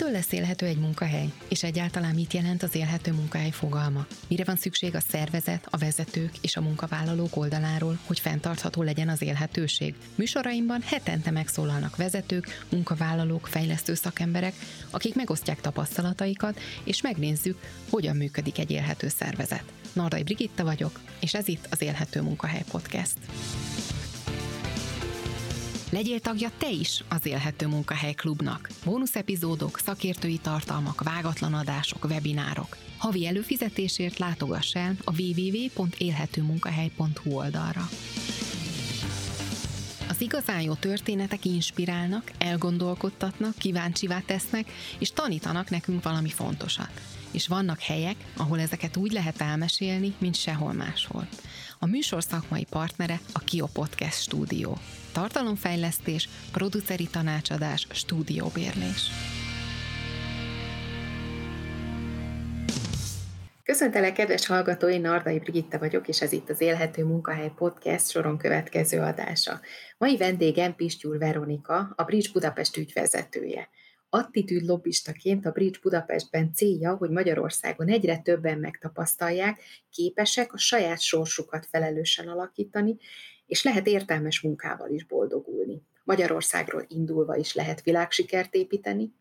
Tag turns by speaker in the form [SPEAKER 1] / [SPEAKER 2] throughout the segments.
[SPEAKER 1] Mitől lesz élhető egy munkahely? És egyáltalán mit jelent az élhető munkahely fogalma? Mire van szükség a szervezet, a vezetők és a munkavállalók oldaláról, hogy fenntartható legyen az élhetőség? Műsoraimban hetente megszólalnak vezetők, munkavállalók, fejlesztő szakemberek, akik megosztják tapasztalataikat, és megnézzük, hogyan működik egy élhető szervezet. Nardai Brigitta vagyok, és ez itt az Élhető Munkahely Podcast. Legyél tagja te is az Élhető Munkahely Klubnak. Bónusz epizódok, szakértői tartalmak, vágatlan adások, webinárok. Havi előfizetésért látogass el a www.élhetőmunkahely.hu oldalra. Az igazán jó történetek inspirálnak, elgondolkodtatnak, kíváncsivá tesznek, és tanítanak nekünk valami fontosat. És vannak helyek, ahol ezeket úgy lehet elmesélni, mint sehol máshol. A műsor szakmai partnere a Kio Podcast stúdió. Tartalomfejlesztés, produceri tanácsadás, stúdióbérlés. Köszöntelek, kedves hallgatói, Nardai Brigitta vagyok, és ez itt az Élhető Munkahely Podcast soron következő adása. Mai vendégem Pistyúr Veronika, a Bridge Budapest ügyvezetője. Attitűd lobbistaként a Bridge Budapestben célja, hogy Magyarországon egyre többen megtapasztalják, képesek a saját sorsukat felelősen alakítani, és lehet értelmes munkával is boldogulni. Magyarországról indulva is lehet világsikert építeni,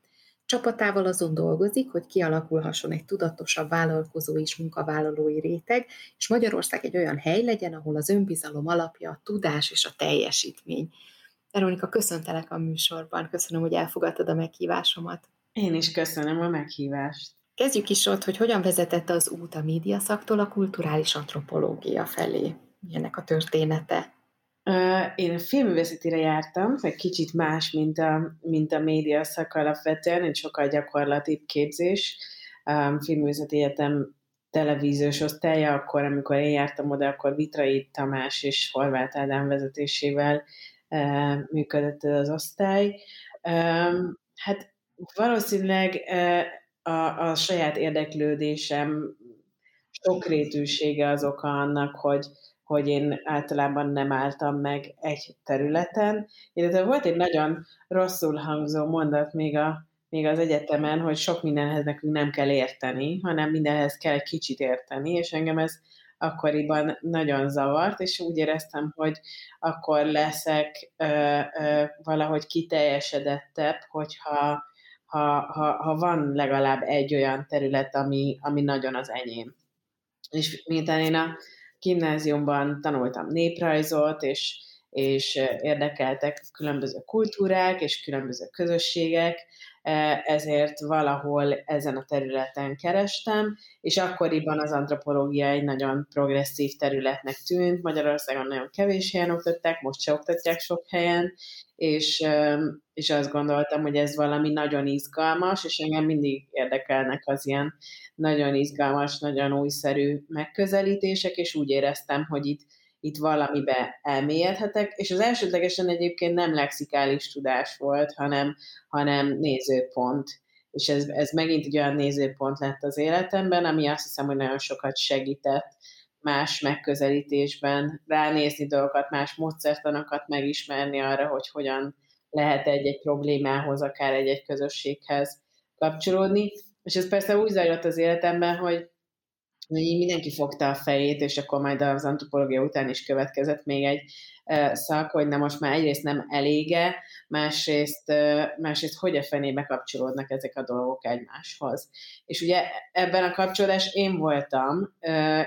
[SPEAKER 1] Csapatával azon dolgozik, hogy kialakulhasson egy tudatosabb vállalkozó és munkavállalói réteg, és Magyarország egy olyan hely legyen, ahol az önbizalom alapja a tudás és a teljesítmény. Veronika, köszöntelek a műsorban, köszönöm, hogy elfogadtad a meghívásomat.
[SPEAKER 2] Én is köszönöm a meghívást.
[SPEAKER 1] Kezdjük is ott, hogy hogyan vezetett az út a médiaszaktól a kulturális antropológia felé. Milyennek a története?
[SPEAKER 2] Én a filmvezetére jártam, egy kicsit más, mint a, mint a média szak alapvetően, egy sokkal gyakorlatibb képzés. Filmvészeti Egyetem televíziós osztálya, akkor, amikor én jártam oda, akkor Vitrai Tamás és Horváth Ádám vezetésével működött az osztály. Hát valószínűleg a, a saját érdeklődésem sokrétűsége az oka annak, hogy, hogy én általában nem álltam meg egy területen, illetve volt egy nagyon rosszul hangzó mondat még, a, még az egyetemen, hogy sok mindenhez nekünk nem kell érteni, hanem mindenhez kell egy kicsit érteni, és engem ez akkoriban nagyon zavart, és úgy éreztem, hogy akkor leszek ö, ö, valahogy kiteljesedettebb, hogyha ha, ha, ha van legalább egy olyan terület, ami, ami nagyon az enyém. És miután én a gimnáziumban tanultam néprajzot, és, és érdekeltek különböző kultúrák és különböző közösségek, ezért valahol ezen a területen kerestem, és akkoriban az antropológia egy nagyon progresszív területnek tűnt, Magyarországon nagyon kevés helyen oktatták, most se oktatják sok helyen, és, és azt gondoltam, hogy ez valami nagyon izgalmas, és engem mindig érdekelnek az ilyen nagyon izgalmas, nagyon újszerű megközelítések, és úgy éreztem, hogy itt, itt valamibe elmélyedhetek, és az elsődlegesen egyébként nem lexikális tudás volt, hanem, hanem nézőpont. És ez, ez megint egy olyan nézőpont lett az életemben, ami azt hiszem, hogy nagyon sokat segített más megközelítésben ránézni dolgokat, más módszertanokat megismerni arra, hogy hogyan lehet egy-egy problémához, akár egy-egy közösséghez kapcsolódni. És ez persze úgy zajlott az életemben, hogy mindenki fogta a fejét, és akkor majd az antropológia után is következett még egy szak, hogy na most már egyrészt nem elége, másrészt, másrészt hogy a fenébe kapcsolódnak ezek a dolgok egymáshoz. És ugye ebben a kapcsolódás én voltam,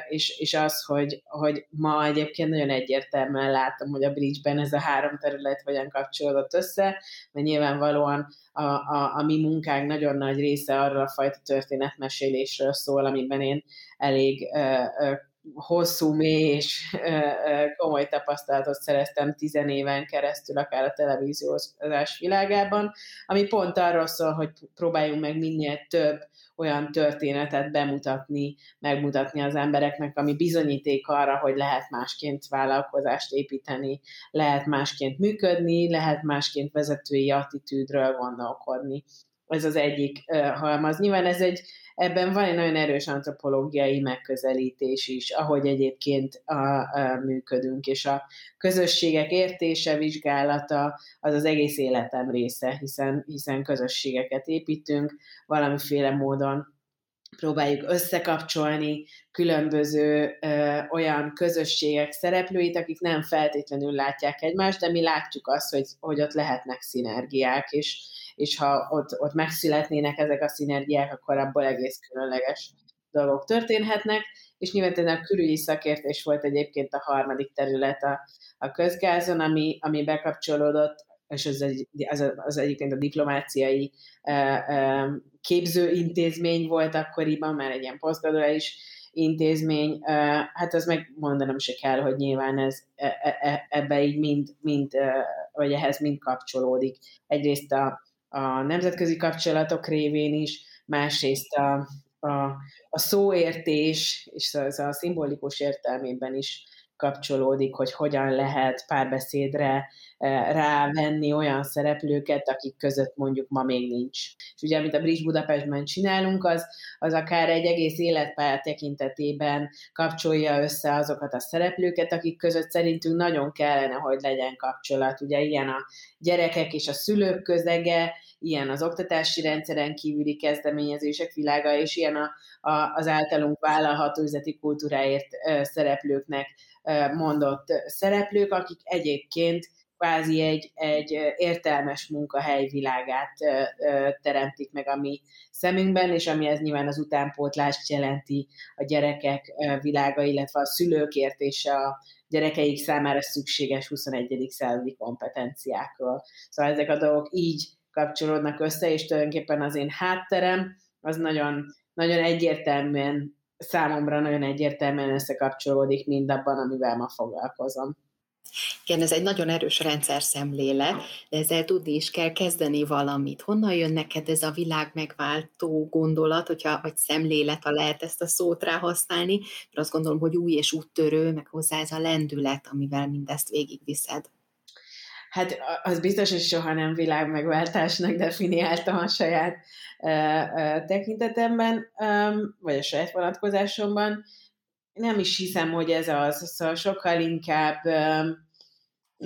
[SPEAKER 2] és, és az, hogy, hogy ma egyébként nagyon egyértelműen látom, hogy a bridge-ben ez a három terület hogyan kapcsolódott össze, mert nyilvánvalóan a, a, a mi munkánk nagyon nagy része arra a fajta történetmesélésről szól, amiben én elég hosszú, mély és komoly tapasztalatot szereztem tizenéven keresztül, akár a televíziózás világában, ami pont arról szól, hogy próbáljunk meg minél több olyan történetet bemutatni, megmutatni az embereknek, ami bizonyíték arra, hogy lehet másként vállalkozást építeni, lehet másként működni, lehet másként vezetői attitűdről gondolkodni. Ez az egyik halmaz. Nyilván ez egy, ebben van egy nagyon erős antropológiai megközelítés is, ahogy egyébként a, a, működünk, és a közösségek értése, vizsgálata az az egész életem része, hiszen, hiszen közösségeket építünk, valamiféle módon próbáljuk összekapcsolni különböző ö, olyan közösségek szereplőit, akik nem feltétlenül látják egymást, de mi látjuk azt, hogy, hogy ott lehetnek szinergiák, és, és ha ott, ott megszületnének ezek a szinergiák, akkor abból egész különleges dolgok történhetnek, és nyilván a külügyi szakértés volt egyébként a harmadik terület a, a közgázon, ami, ami bekapcsolódott és az, egy, az, az egyébként a diplomáciai képzőintézmény volt akkoriban, már egy ilyen posztgraduális intézmény, hát az meg mondanom se kell, hogy nyilván ez e, e, e, ebbe így mind, mind, vagy ehhez mind kapcsolódik. Egyrészt a, a nemzetközi kapcsolatok révén is, másrészt a, a, a szóértés és az a szimbolikus értelmében is kapcsolódik, hogy hogyan lehet párbeszédre eh, rávenni olyan szereplőket, akik között mondjuk ma még nincs. És ugye, amit a Bridge Budapestben csinálunk, az, az akár egy egész életpálya tekintetében kapcsolja össze azokat a szereplőket, akik között szerintünk nagyon kellene, hogy legyen kapcsolat. Ugye ilyen a gyerekek és a szülők közege, ilyen az oktatási rendszeren kívüli kezdeményezések világa, és ilyen a, a, az általunk vállalható üzleti kultúráért szereplőknek mondott szereplők, akik egyébként kvázi egy, egy értelmes munkahely világát teremtik meg a mi szemünkben, és ami ez nyilván az utánpótlást jelenti a gyerekek világa, illetve a szülőkért és a gyerekeik számára szükséges 21. századi kompetenciákról. Szóval ezek a dolgok így kapcsolódnak össze, és tulajdonképpen az én hátterem az nagyon, nagyon egyértelműen számomra nagyon egyértelműen összekapcsolódik mindabban, amivel ma foglalkozom.
[SPEAKER 1] Igen, ez egy nagyon erős rendszer szemlélet, de ezzel tudni is kell kezdeni valamit. Honnan jön neked ez a világ megváltó gondolat, hogyha, vagy szemlélet, ha lehet ezt a szót rá használni, mert azt gondolom, hogy új és úttörő, meg hozzá ez a lendület, amivel mindezt végigviszed.
[SPEAKER 2] Hát az biztos, hogy soha nem világmegváltásnak definiáltam a saját tekintetemben, vagy a saját vonatkozásomban. Nem is hiszem, hogy ez az, szóval sokkal inkább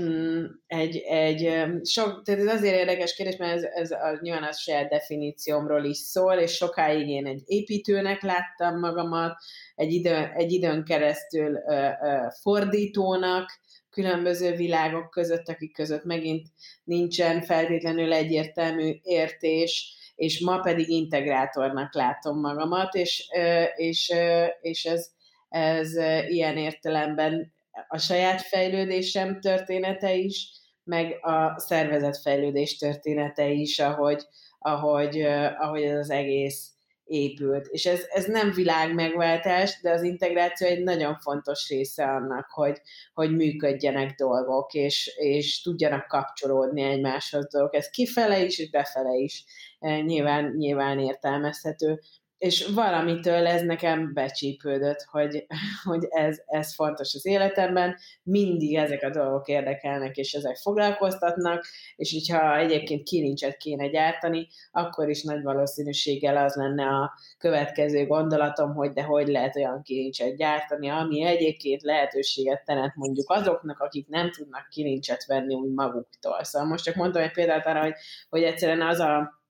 [SPEAKER 2] mm, egy, egy sok, tehát ez azért érdekes kérdés, mert ez, ez a, nyilván a saját definíciómról is szól, és sokáig én egy építőnek láttam magamat, egy, idő, egy időn keresztül ö, ö, fordítónak, különböző világok között, akik között megint nincsen feltétlenül egyértelmű értés, és ma pedig integrátornak látom magamat, és, és, és ez, ez ilyen értelemben a saját fejlődésem története is, meg a szervezetfejlődés története is, ahogy, ahogy, ahogy ez az egész épült. És ez, ez nem világ megváltás, de az integráció egy nagyon fontos része annak, hogy, hogy működjenek dolgok, és, és tudjanak kapcsolódni egymáshoz dolgok. Ez kifele is, és befele is eh, nyilván, nyilván értelmezhető és valamitől ez nekem becsípődött, hogy, hogy ez, ez fontos az életemben, mindig ezek a dolgok érdekelnek, és ezek foglalkoztatnak, és hogyha egyébként kilincset kéne gyártani, akkor is nagy valószínűséggel az lenne a következő gondolatom, hogy de hogy lehet olyan kilincset gyártani, ami egyébként lehetőséget teremt mondjuk azoknak, akik nem tudnak kilincset venni úgy maguktól. Szóval most csak mondtam egy példát arra, hogy, hogy egyszerűen az a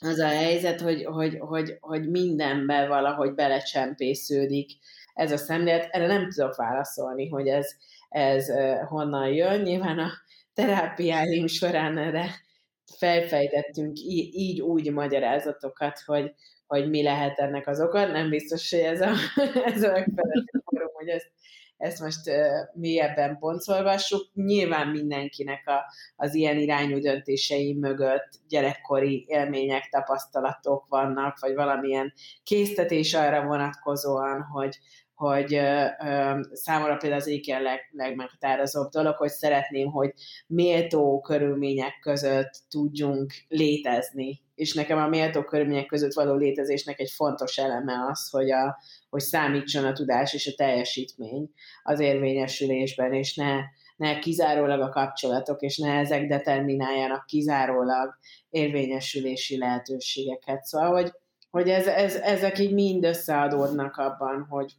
[SPEAKER 2] az a helyzet, hogy, hogy, hogy, hogy mindenbe valahogy belecsempésződik ez a szemlélet. Erre nem tudok válaszolni, hogy ez, ez honnan jön. Nyilván a terápiáim során erre felfejtettünk így, így úgy magyarázatokat, hogy, hogy mi lehet ennek az oka. Nem biztos, hogy ez a, ez a megfelelő hogy ezt ezt most mélyebben boncolgassuk. Nyilván mindenkinek a, az ilyen irányú döntései mögött gyerekkori élmények, tapasztalatok vannak, vagy valamilyen késztetés arra vonatkozóan, hogy, hogy ö, ö, számomra például az egyik leg, legmeghatározóbb dolog, hogy szeretném, hogy méltó körülmények között tudjunk létezni. És nekem a méltó körülmények között való létezésnek egy fontos eleme az, hogy, a, hogy számítson a tudás és a teljesítmény az érvényesülésben, és ne, ne kizárólag a kapcsolatok, és ne ezek determináljanak kizárólag érvényesülési lehetőségeket. Szóval, hogy hogy ez, ez, ezek így mind összeadódnak abban, hogy,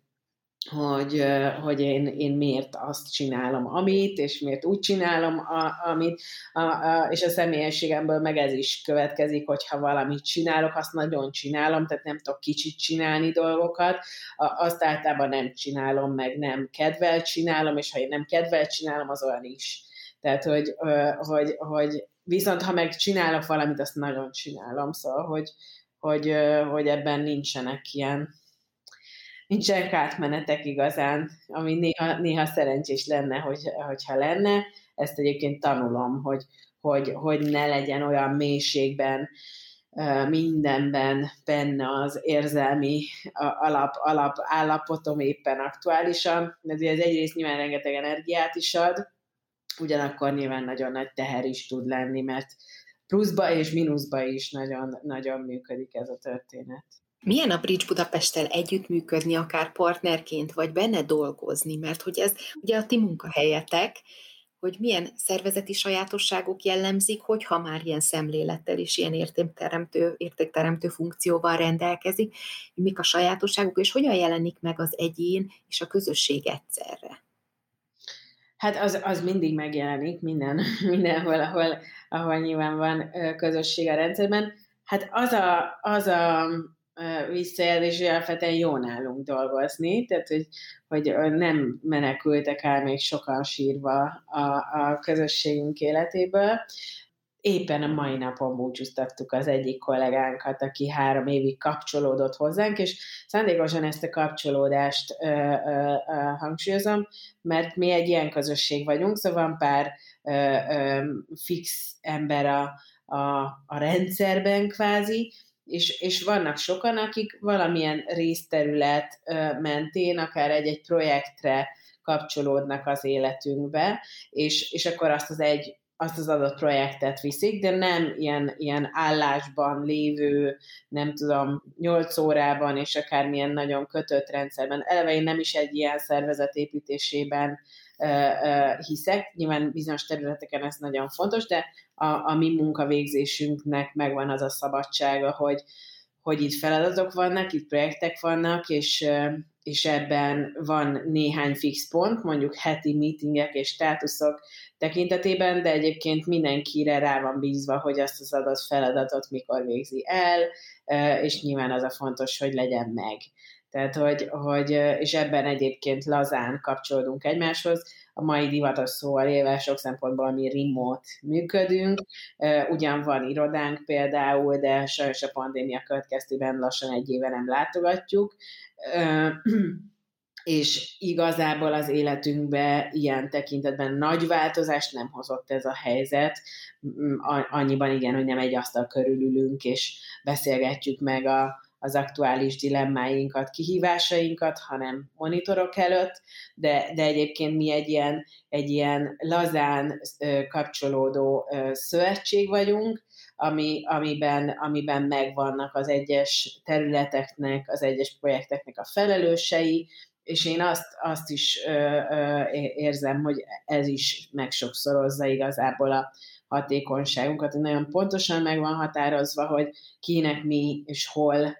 [SPEAKER 2] hogy, hogy én, én miért azt csinálom, amit, és miért úgy csinálom, a, amit, a, a, és a személyességemből meg ez is következik, hogyha valamit csinálok, azt nagyon csinálom, tehát nem tudok kicsit csinálni dolgokat, a, azt általában nem csinálom, meg nem kedvel csinálom, és ha én nem kedvel csinálom, az olyan is. Tehát, hogy, hogy, hogy viszont ha meg csinálok valamit, azt nagyon csinálom, szóval, hogy, hogy, hogy ebben nincsenek ilyen nincsenek átmenetek igazán, ami néha, néha szerencsés lenne, hogy, hogyha lenne. Ezt egyébként tanulom, hogy, hogy, hogy ne legyen olyan mélységben mindenben benne az érzelmi alap, alap állapotom éppen aktuálisan. Ez, ez egyrészt nyilván rengeteg energiát is ad, ugyanakkor nyilván nagyon nagy teher is tud lenni, mert pluszba és mínuszba is nagyon, nagyon működik ez a történet.
[SPEAKER 1] Milyen a Bridge Budapesttel együttműködni, akár partnerként, vagy benne dolgozni? Mert hogy ez ugye a ti munkahelyetek, hogy milyen szervezeti sajátosságok jellemzik, hogyha már ilyen szemlélettel és ilyen értékteremtő, értékteremtő funkcióval rendelkezik, mik a sajátosságok, és hogyan jelenik meg az egyén és a közösség egyszerre?
[SPEAKER 2] Hát az, az mindig megjelenik minden, mindenhol, ahol, ahol nyilván van közösség a rendszerben. Hát az a, az a visszajelzés, hogy alapvetően jó nálunk dolgozni, tehát hogy, hogy nem menekültek el még sokan sírva a, a közösségünk életéből. Éppen a mai napon búcsúztattuk az egyik kollégánkat, aki három évig kapcsolódott hozzánk, és szándékosan ezt a kapcsolódást ö, ö, ö, hangsúlyozom, mert mi egy ilyen közösség vagyunk, szóval van pár ö, ö, fix ember a, a, a rendszerben kvázi, és, és vannak sokan, akik valamilyen részterület mentén, akár egy-egy projektre kapcsolódnak az életünkbe, és, és akkor azt az egy azt az adott projektet viszik, de nem ilyen, ilyen állásban lévő, nem tudom, nyolc órában és akármilyen nagyon kötött rendszerben. Eleve én nem is egy ilyen szervezetépítésében hiszek. Nyilván bizonyos területeken ez nagyon fontos, de a, a mi munkavégzésünknek megvan az a szabadsága, hogy, hogy itt feladatok vannak, itt projektek vannak, és, és ebben van néhány fix pont, mondjuk heti meetingek és státuszok tekintetében, de egyébként mindenkire rá van bízva, hogy azt az adott feladatot mikor végzi el, és nyilván az a fontos, hogy legyen meg. Tehát, hogy, hogy, és ebben egyébként lazán kapcsolódunk egymáshoz. A mai divatos szóval élve sok szempontból mi remote működünk. Ugyan van irodánk például, de sajnos a pandémia következtében lassan egy éve nem látogatjuk és igazából az életünkbe ilyen tekintetben nagy változást nem hozott ez a helyzet, annyiban igen, hogy nem egy asztal körülülünk, és beszélgetjük meg a, az aktuális dilemmáinkat, kihívásainkat, hanem monitorok előtt, de, de egyébként mi egy ilyen, egy ilyen lazán kapcsolódó szövetség vagyunk, ami, amiben, amiben megvannak az egyes területeknek, az egyes projekteknek a felelősei, és én azt, azt is ö, ö, érzem, hogy ez is megsokszorozza igazából a hatékonyságunkat, hogy nagyon pontosan meg van határozva, hogy kinek mi és hol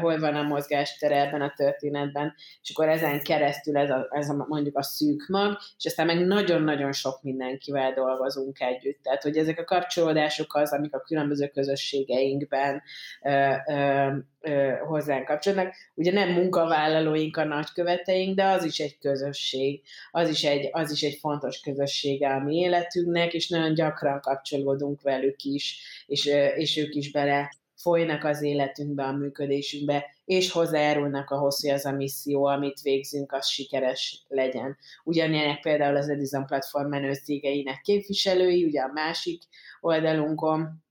[SPEAKER 2] hol van a mozgástere ebben a történetben, és akkor ezen keresztül ez a, ez a mondjuk a szűk mag, és aztán meg nagyon-nagyon sok mindenkivel dolgozunk együtt. Tehát, hogy ezek a kapcsolódások az, amik a különböző közösségeinkben ö, ö, ö, hozzánk kapcsolódnak. Ugye nem munkavállalóink a nagyköveteink, de az is egy közösség, az is egy, az is egy fontos közössége a mi életünknek, és nagyon gyakran kapcsolódunk velük is, és, és ők is bele folynak az életünkbe, a működésünkbe, és hozzájárulnak ahhoz, hogy az a misszió, amit végzünk, az sikeres legyen. Ugyanilyenek például az Edison platform menő cégeinek képviselői, ugye a másik oldalunkon,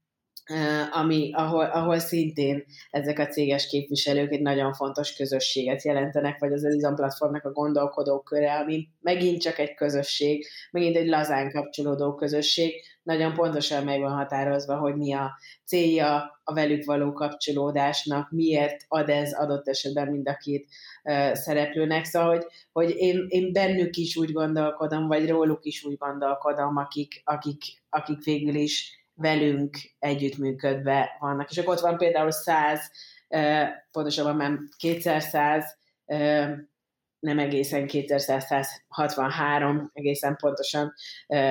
[SPEAKER 2] ami, ahol, ahol szintén ezek a céges képviselők egy nagyon fontos közösséget jelentenek, vagy az Edison platformnak a gondolkodók köre, ami megint csak egy közösség, megint egy lazán kapcsolódó közösség, nagyon pontosan meg van határozva, hogy mi a célja a velük való kapcsolódásnak, miért ad ez adott esetben mind a két uh, szereplőnek. Szóval, hogy, hogy én, én bennük is úgy gondolkodom, vagy róluk is úgy gondolkodom, akik, akik, akik végül is velünk együttműködve vannak. És akkor ott van például száz pontosabban már 200 nem egészen 2163 egészen pontosan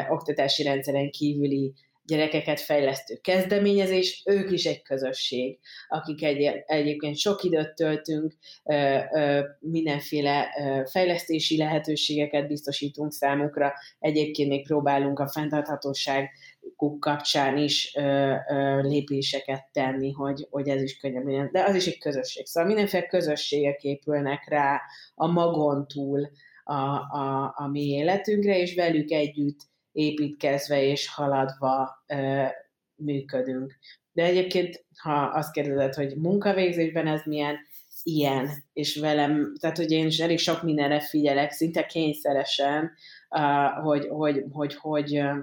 [SPEAKER 2] oktatási rendszeren kívüli gyerekeket fejlesztő kezdeményezés, ők is egy közösség, akik egy, egyébként sok időt töltünk, mindenféle fejlesztési lehetőségeket biztosítunk számukra, egyébként még próbálunk a fenntarthatóság kapcsán is lépéseket tenni, hogy, hogy ez is könnyebb legyen. De az is egy közösség. Szóval mindenféle közösségek épülnek rá a magon túl a, a, a mi életünkre, és velük együtt építkezve és haladva ö, működünk. De egyébként, ha azt kérdezed, hogy munkavégzésben ez milyen, ilyen, és velem, tehát hogy én is elég sok mindenre figyelek, szinte kényszeresen, hogy, hogy, hogy, hogy, uh,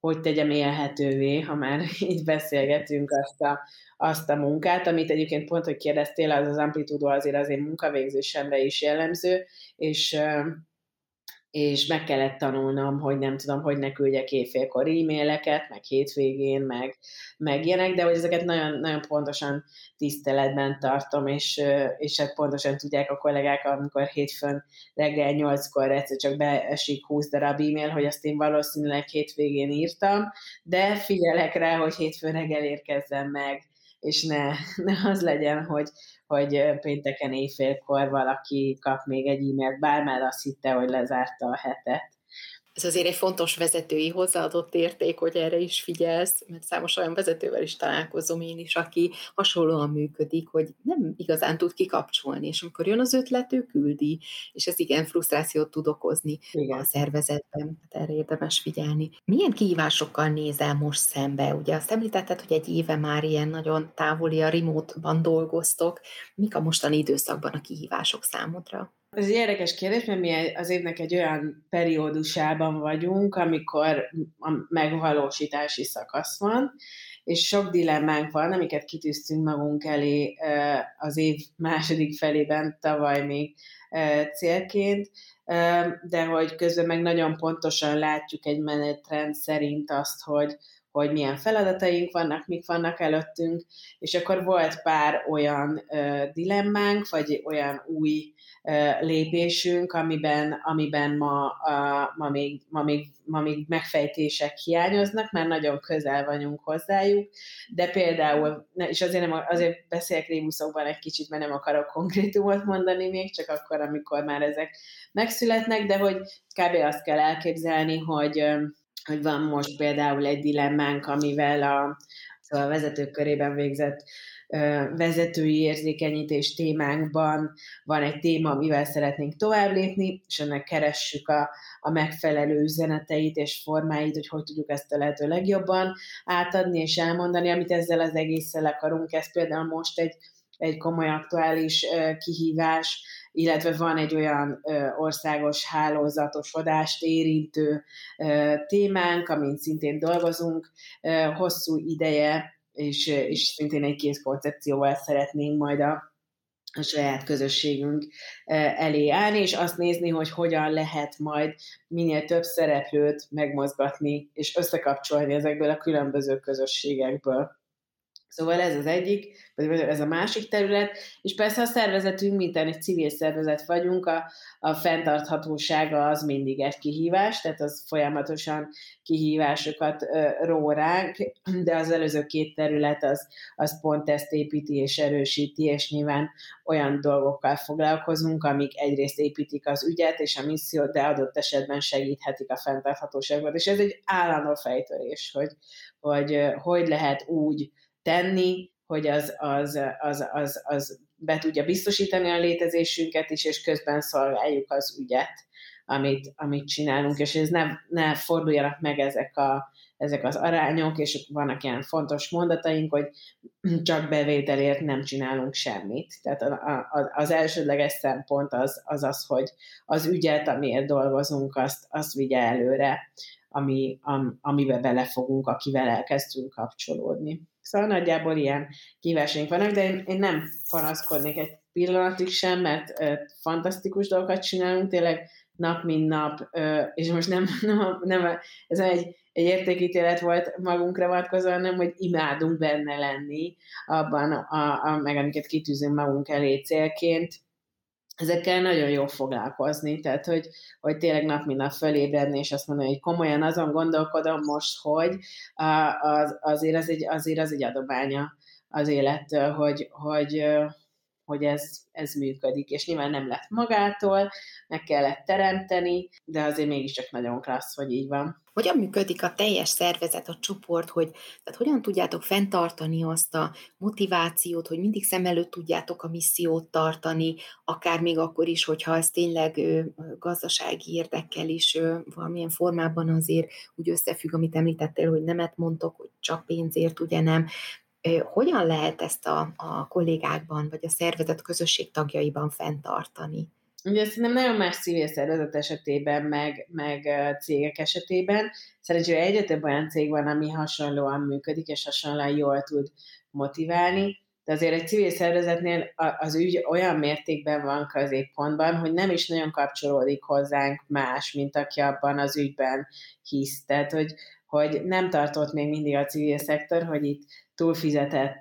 [SPEAKER 2] hogy tegyem élhetővé, ha már így beszélgetünk azt a, azt a munkát, amit egyébként pont, hogy kérdeztél, az az amplitúdó azért az én munkavégzésemre is jellemző, és és meg kellett tanulnom, hogy nem tudom, hogy ne küldjek éjfélkor e-maileket, meg hétvégén, meg, meg ilyenek, de hogy ezeket nagyon, nagyon pontosan tiszteletben tartom, és, és hát pontosan tudják a kollégák, amikor hétfőn reggel 8-kor egyszer csak beesik 20 darab e-mail, hogy azt én valószínűleg hétvégén írtam, de figyelek rá, hogy hétfőn reggel érkezzen meg, és ne, ne az legyen, hogy, hogy pénteken éjfélkor valaki kap még egy e-mailt, bár már azt hitte, hogy lezárta a hetet
[SPEAKER 1] ez azért egy fontos vezetői hozzáadott érték, hogy erre is figyelsz, mert számos olyan vezetővel is találkozom én is, aki hasonlóan működik, hogy nem igazán tud kikapcsolni, és amikor jön az ötlet, ő küldi, és ez igen frusztrációt tud okozni igen. a szervezetben, hát erre érdemes figyelni. Milyen kihívásokkal nézel most szembe? Ugye azt említetted, hogy egy éve már ilyen nagyon távoli a remote-ban dolgoztok. Mik a mostani időszakban a kihívások számodra?
[SPEAKER 2] Ez egy érdekes kérdés, mert mi az évnek egy olyan periódusában vagyunk, amikor a megvalósítási szakasz van, és sok dilemmánk van, amiket kitűztünk magunk elé az év második felében, tavaly még célként, de hogy közben meg nagyon pontosan látjuk egy menetrend szerint azt, hogy, hogy milyen feladataink vannak, mik vannak előttünk, és akkor volt pár olyan dilemmánk, vagy olyan új lépésünk, amiben, amiben ma, ma, még, ma, még, ma még megfejtések hiányoznak, mert nagyon közel vagyunk hozzájuk, de például, és azért, nem, azért beszélek rébuszokban egy kicsit, mert nem akarok konkrétumot mondani még, csak akkor, amikor már ezek megszületnek, de hogy kb. azt kell elképzelni, hogy, hogy van most például egy dilemmánk, amivel a, szóval a vezetők körében végzett vezetői érzékenyítés témánkban van egy téma, amivel szeretnénk tovább lépni, és ennek keressük a, a megfelelő üzeneteit és formáit, hogy hogy tudjuk ezt a lehető legjobban átadni és elmondani, amit ezzel az egésszel akarunk. Ez például most egy, egy komoly aktuális kihívás, illetve van egy olyan országos hálózatosodást érintő témánk, amin szintén dolgozunk hosszú ideje, és, és szintén egy kész koncepcióval szeretnénk majd a, a saját közösségünk elé állni, és azt nézni, hogy hogyan lehet majd minél több szereplőt megmozgatni, és összekapcsolni ezekből a különböző közösségekből. Szóval ez az egyik, vagy ez a másik terület, és persze a szervezetünk, mint egy civil szervezet vagyunk, a, a fenntarthatósága az mindig egy kihívás, tehát az folyamatosan kihívásokat ró ránk, de az előző két terület az, az pont ezt építi és erősíti, és nyilván olyan dolgokkal foglalkozunk, amik egyrészt építik az ügyet és a missziót, de adott esetben segíthetik a fenntarthatóságot, és ez egy állandó fejtörés, hogy hogy, hogy lehet úgy tenni, hogy az, az, az, az, az be tudja biztosítani a létezésünket is, és közben szolgáljuk az ügyet, amit, amit csinálunk, és ez ne, ne forduljanak meg ezek, a, ezek az arányok, és vannak ilyen fontos mondataink, hogy csak bevételért nem csinálunk semmit. Tehát a, a, az elsődleges szempont az, az az, hogy az ügyet, amiért dolgozunk, azt, azt vigye előre, ami, am, amiben belefogunk, akivel elkezdtünk kapcsolódni. Szóval nagyjából ilyen kívásaink vannak, de én, én nem panaszkodnék egy pillanatig sem, mert fantasztikus dolgokat csinálunk, tényleg nap, mint nap, és most nem, nem, nem ez egy, egy értékítélet volt magunkra vonatkozóan, nem, hogy imádunk benne lenni abban, a, a, meg amiket kitűzünk magunk elé célként, ezekkel nagyon jó foglalkozni, tehát hogy, hogy tényleg nap mint nap fölébredni, és azt mondani, hogy komolyan azon gondolkodom most, hogy az, azért, az egy, azért az egy adománya az élettől, hogy, hogy, hogy ez, ez működik, és nyilván nem lett magától, meg kellett teremteni, de azért mégiscsak nagyon klassz, hogy így van.
[SPEAKER 1] Hogyan működik a teljes szervezet, a csoport, hogy tehát hogyan tudjátok fenntartani azt a motivációt, hogy mindig szem előtt tudjátok a missziót tartani, akár még akkor is, hogyha ez tényleg gazdasági érdekkel is valamilyen formában azért úgy összefügg, amit említettél, hogy nemet mondtok, hogy csak pénzért ugye nem, hogyan lehet ezt a, a kollégákban, vagy a szervezet közösség tagjaiban fenntartani?
[SPEAKER 2] Ugye szerintem nagyon más civil szervezet esetében, meg, meg cégek esetében. Szerencsére egyre több olyan cég van, ami hasonlóan működik, és hasonlóan jól tud motiválni, de azért egy civil szervezetnél az ügy olyan mértékben van középpontban, hogy nem is nagyon kapcsolódik hozzánk más, mint aki abban az ügyben hisz. Tehát, hogy, hogy nem tartott még mindig a civil szektor, hogy itt túlfizetett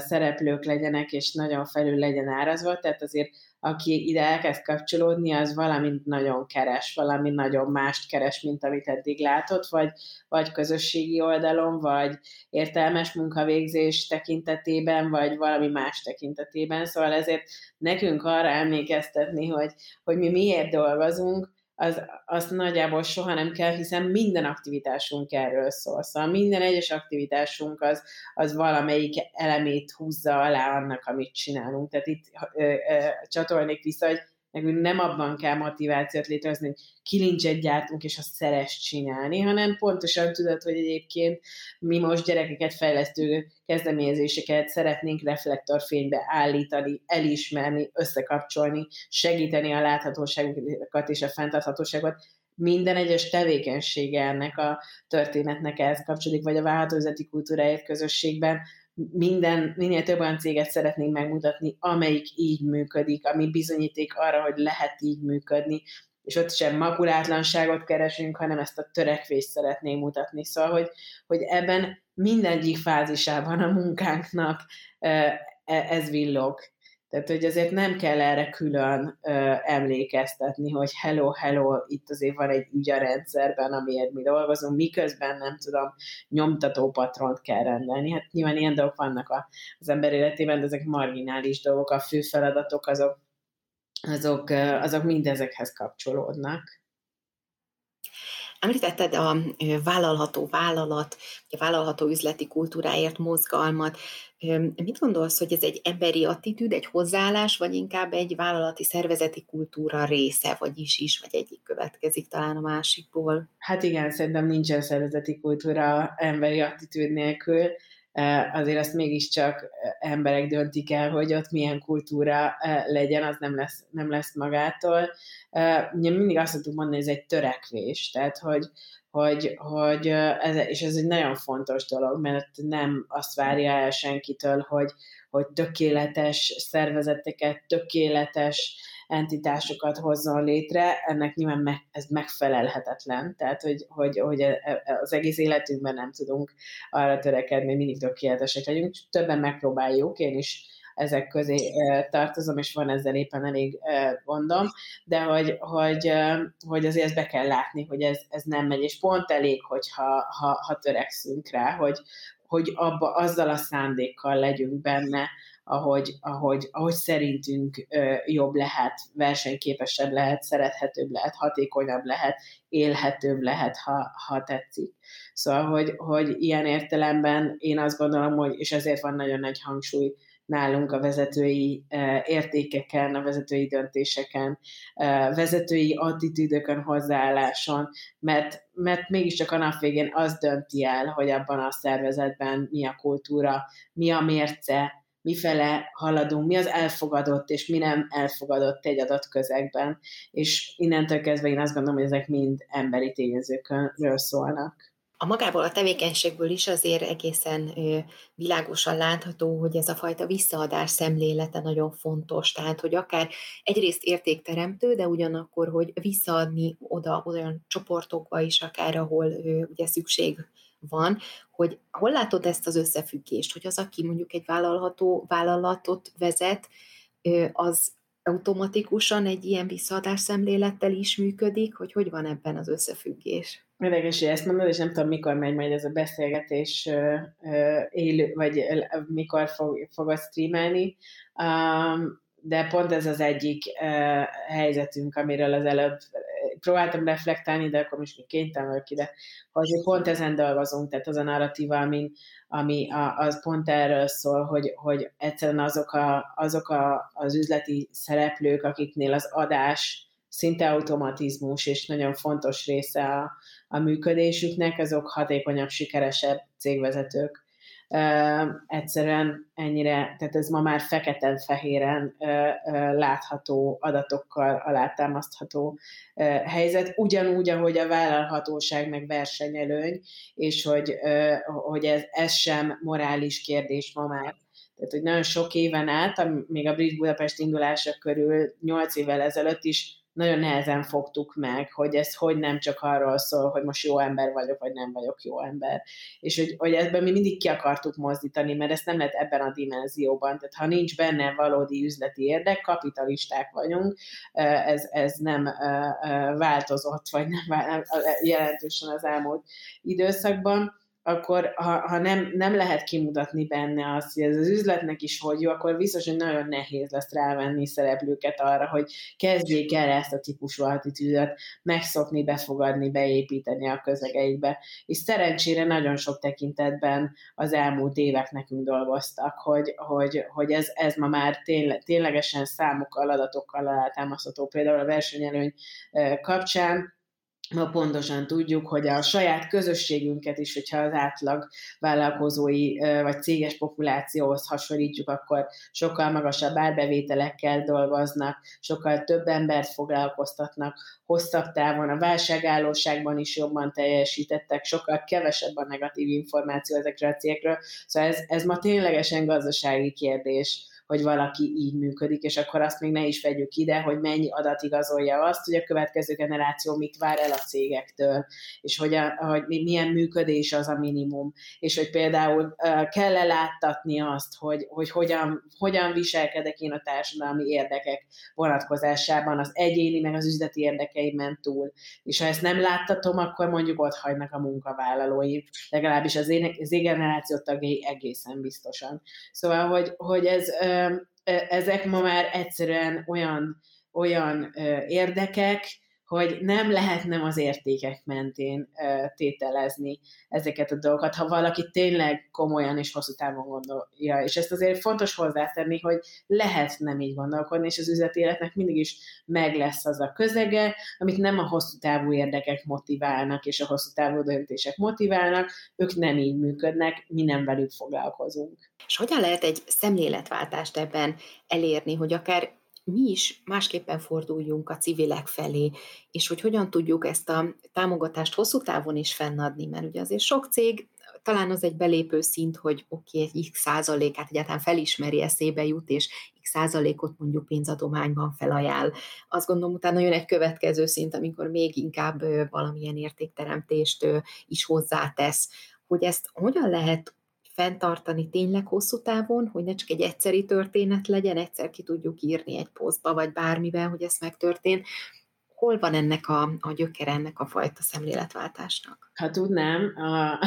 [SPEAKER 2] szereplők legyenek, és nagyon felül legyen árazva, tehát azért aki ide elkezd kapcsolódni, az valamint nagyon keres, valami nagyon mást keres, mint amit eddig látott, vagy, vagy közösségi oldalon, vagy értelmes munkavégzés tekintetében, vagy valami más tekintetében. Szóval ezért nekünk arra emlékeztetni, hogy, hogy mi miért dolgozunk, az, azt nagyjából soha nem kell, hiszen minden aktivitásunk erről szól. Szóval minden egyes aktivitásunk az, az valamelyik elemét húzza alá annak, amit csinálunk. Tehát itt ö, ö, csatolnék vissza, hogy nekünk nem abban kell motivációt létrehozni, hogy kilincset gyártunk, és azt szeres csinálni, hanem pontosan tudod, hogy egyébként mi most gyerekeket fejlesztő kezdeményezéseket szeretnénk reflektorfénybe állítani, elismerni, összekapcsolni, segíteni a láthatóságokat és a fenntarthatóságot, minden egyes tevékenysége ennek a történetnek ehhez kapcsolódik, vagy a vállalkozati kultúráért közösségben minden, minél több olyan céget szeretnénk megmutatni, amelyik így működik, ami bizonyíték arra, hogy lehet így működni, és ott sem makulátlanságot keresünk, hanem ezt a törekvést szeretnénk mutatni. Szóval, hogy, hogy ebben mindegyik fázisában a munkánknak e, ez villog. Tehát, hogy azért nem kell erre külön ö, emlékeztetni, hogy hello, hello, itt azért van egy ügy a rendszerben, amiért mi dolgozunk, miközben nem tudom, nyomtató patront kell rendelni. Hát nyilván ilyen dolgok vannak a, az ember életében, de ezek marginális dolgok, a fő feladatok azok, azok, azok mindezekhez kapcsolódnak.
[SPEAKER 1] Említetted a vállalható vállalat, a vállalható üzleti kultúráért mozgalmat. Mit gondolsz, hogy ez egy emberi attitűd, egy hozzáállás, vagy inkább egy vállalati szervezeti kultúra része, vagy is is, vagy egyik következik talán a másikból?
[SPEAKER 2] Hát igen, szerintem nincsen szervezeti kultúra emberi attitűd nélkül azért azt mégiscsak emberek döntik el, hogy ott milyen kultúra legyen, az nem lesz, nem lesz magától. Ugye mindig azt tudjuk mondani, hogy ez egy törekvés, tehát hogy, hogy, hogy ez, és ez egy nagyon fontos dolog, mert nem azt várja el senkitől, hogy, hogy tökéletes szervezeteket, tökéletes entitásokat hozzon létre, ennek nyilván meg, ez megfelelhetetlen, tehát hogy, hogy, hogy e, e, az egész életünkben nem tudunk arra törekedni, mindig tökéletesek legyünk, többen megpróbáljuk, én is ezek közé tartozom, és van ezzel éppen elég gondom, de hogy, hogy, hogy azért ezt be kell látni, hogy ez, ez nem megy, és pont elég, hogyha ha, ha törekszünk rá, hogy, hogy abba, azzal a szándékkal legyünk benne, ahogy, ahogy, ahogy szerintünk jobb lehet, versenyképesebb lehet, szerethetőbb lehet, hatékonyabb lehet, élhetőbb lehet, ha, ha tetszik. Szóval, hogy, hogy ilyen értelemben én azt gondolom, hogy, és ezért van nagyon nagy hangsúly nálunk a vezetői értékeken, a vezetői döntéseken, vezetői attitűdökön, hozzáálláson, mert, mert mégiscsak a nap végén az dönti el, hogy abban a szervezetben mi a kultúra, mi a mérce, mifele haladunk, mi az elfogadott, és mi nem elfogadott egy adott közegben. És innentől kezdve én azt gondolom, hogy ezek mind emberi tényezőkről szólnak.
[SPEAKER 1] a magából a tevékenységből is azért egészen világosan látható, hogy ez a fajta visszaadás szemlélete nagyon fontos. Tehát, hogy akár egyrészt értékteremtő, de ugyanakkor, hogy visszaadni oda olyan csoportokba is, akár ahol ugye szükség van, hogy hol látod ezt az összefüggést, hogy az, aki mondjuk egy vállalható vállalatot vezet, az automatikusan egy ilyen visszaadás szemlélettel is működik, hogy hogy van ebben az összefüggés?
[SPEAKER 2] Érdekes, hogy ezt mondod, és nem tudom, mikor megy majd ez a beszélgetés élő, vagy mikor fog, fogod streamelni, de pont ez az egyik helyzetünk, amiről az előbb próbáltam reflektálni, de akkor most még kénytelen vagyok ide, hogy pont ezen dolgozunk, tehát az a narratíva, ami, ami a, az pont erről szól, hogy, hogy egyszerűen azok, a, azok a, az üzleti szereplők, akiknél az adás szinte automatizmus, és nagyon fontos része a, a működésüknek, azok hatékonyabb, sikeresebb cégvezetők egyszerűen ennyire, tehát ez ma már feketen-fehéren látható adatokkal alátámasztható helyzet, ugyanúgy, ahogy a vállalhatóság meg versenyelőny, és hogy, hogy ez, ez sem morális kérdés ma már. Tehát, hogy nagyon sok éven át, még a Brit Budapest indulása körül, nyolc évvel ezelőtt is nagyon nehezen fogtuk meg, hogy ez hogy nem csak arról szól, hogy most jó ember vagyok, vagy nem vagyok jó ember. És hogy, hogy ebben mi mindig ki akartuk mozdítani, mert ezt nem lehet ebben a dimenzióban. Tehát ha nincs benne valódi üzleti érdek, kapitalisták vagyunk, ez, ez nem változott, vagy nem jelentősen az elmúlt időszakban akkor ha, ha nem, nem lehet kimutatni benne azt, hogy ez az üzletnek is hogy jó, akkor biztos, hogy nagyon nehéz lesz rávenni szereplőket arra, hogy kezdjék el ezt a típusú attitűdöt megszokni, befogadni, beépíteni a közegeikbe. És szerencsére nagyon sok tekintetben az elmúlt évek nekünk dolgoztak, hogy, hogy, hogy ez, ez ma már tényleg, ténylegesen számokkal, adatokkal alátámasztható. Például a versenyelőny kapcsán ma pontosan tudjuk, hogy a saját közösségünket is, hogyha az átlag vállalkozói vagy céges populációhoz hasonlítjuk, akkor sokkal magasabb árbevételekkel dolgoznak, sokkal több embert foglalkoztatnak, hosszabb távon a válságállóságban is jobban teljesítettek, sokkal kevesebb a negatív információ ezekről a cégekről. Szóval ez, ez ma ténylegesen gazdasági kérdés hogy valaki így működik, és akkor azt még ne is vegyük ide, hogy mennyi adat igazolja azt, hogy a következő generáció mit vár el a cégektől, és hogy, a, hogy milyen működés az a minimum, és hogy például kell-e láttatni azt, hogy, hogy hogyan, hogyan viselkedek én a társadalmi érdekek vonatkozásában, az egyéni, meg az üzleti érdekeimen túl. És ha ezt nem láttatom, akkor mondjuk ott hagynak a munkavállalóim, legalábbis az én, az én generáció tagjai egészen biztosan. Szóval, hogy, hogy ez ezek ma már egyszerűen olyan, olyan érdekek, hogy nem lehet nem az értékek mentén tételezni ezeket a dolgokat, ha valaki tényleg komolyan és hosszú távon gondolja. És ezt azért fontos hozzátenni, hogy lehet nem így gondolkodni, és az üzleti életnek mindig is meg lesz az a közege, amit nem a hosszú távú érdekek motiválnak, és a hosszú távú döntések motiválnak, ők nem így működnek, mi nem velük foglalkozunk.
[SPEAKER 1] És hogyan lehet egy szemléletváltást ebben elérni, hogy akár mi is másképpen forduljunk a civilek felé, és hogy hogyan tudjuk ezt a támogatást hosszú távon is fennadni, mert ugye azért sok cég talán az egy belépő szint, hogy oké, okay, x százalékát egyáltalán felismeri, eszébe jut, és x százalékot mondjuk pénzadományban felajánl. Azt gondolom, utána jön egy következő szint, amikor még inkább valamilyen értékteremtést is hozzátesz. Hogy ezt hogyan lehet fenntartani tényleg hosszú távon, hogy ne csak egy egyszeri történet legyen, egyszer ki tudjuk írni egy posztba, vagy bármiben, hogy ez megtörtént. Hol van ennek a, a gyökere, ennek a fajta szemléletváltásnak?
[SPEAKER 2] Ha tudnám a,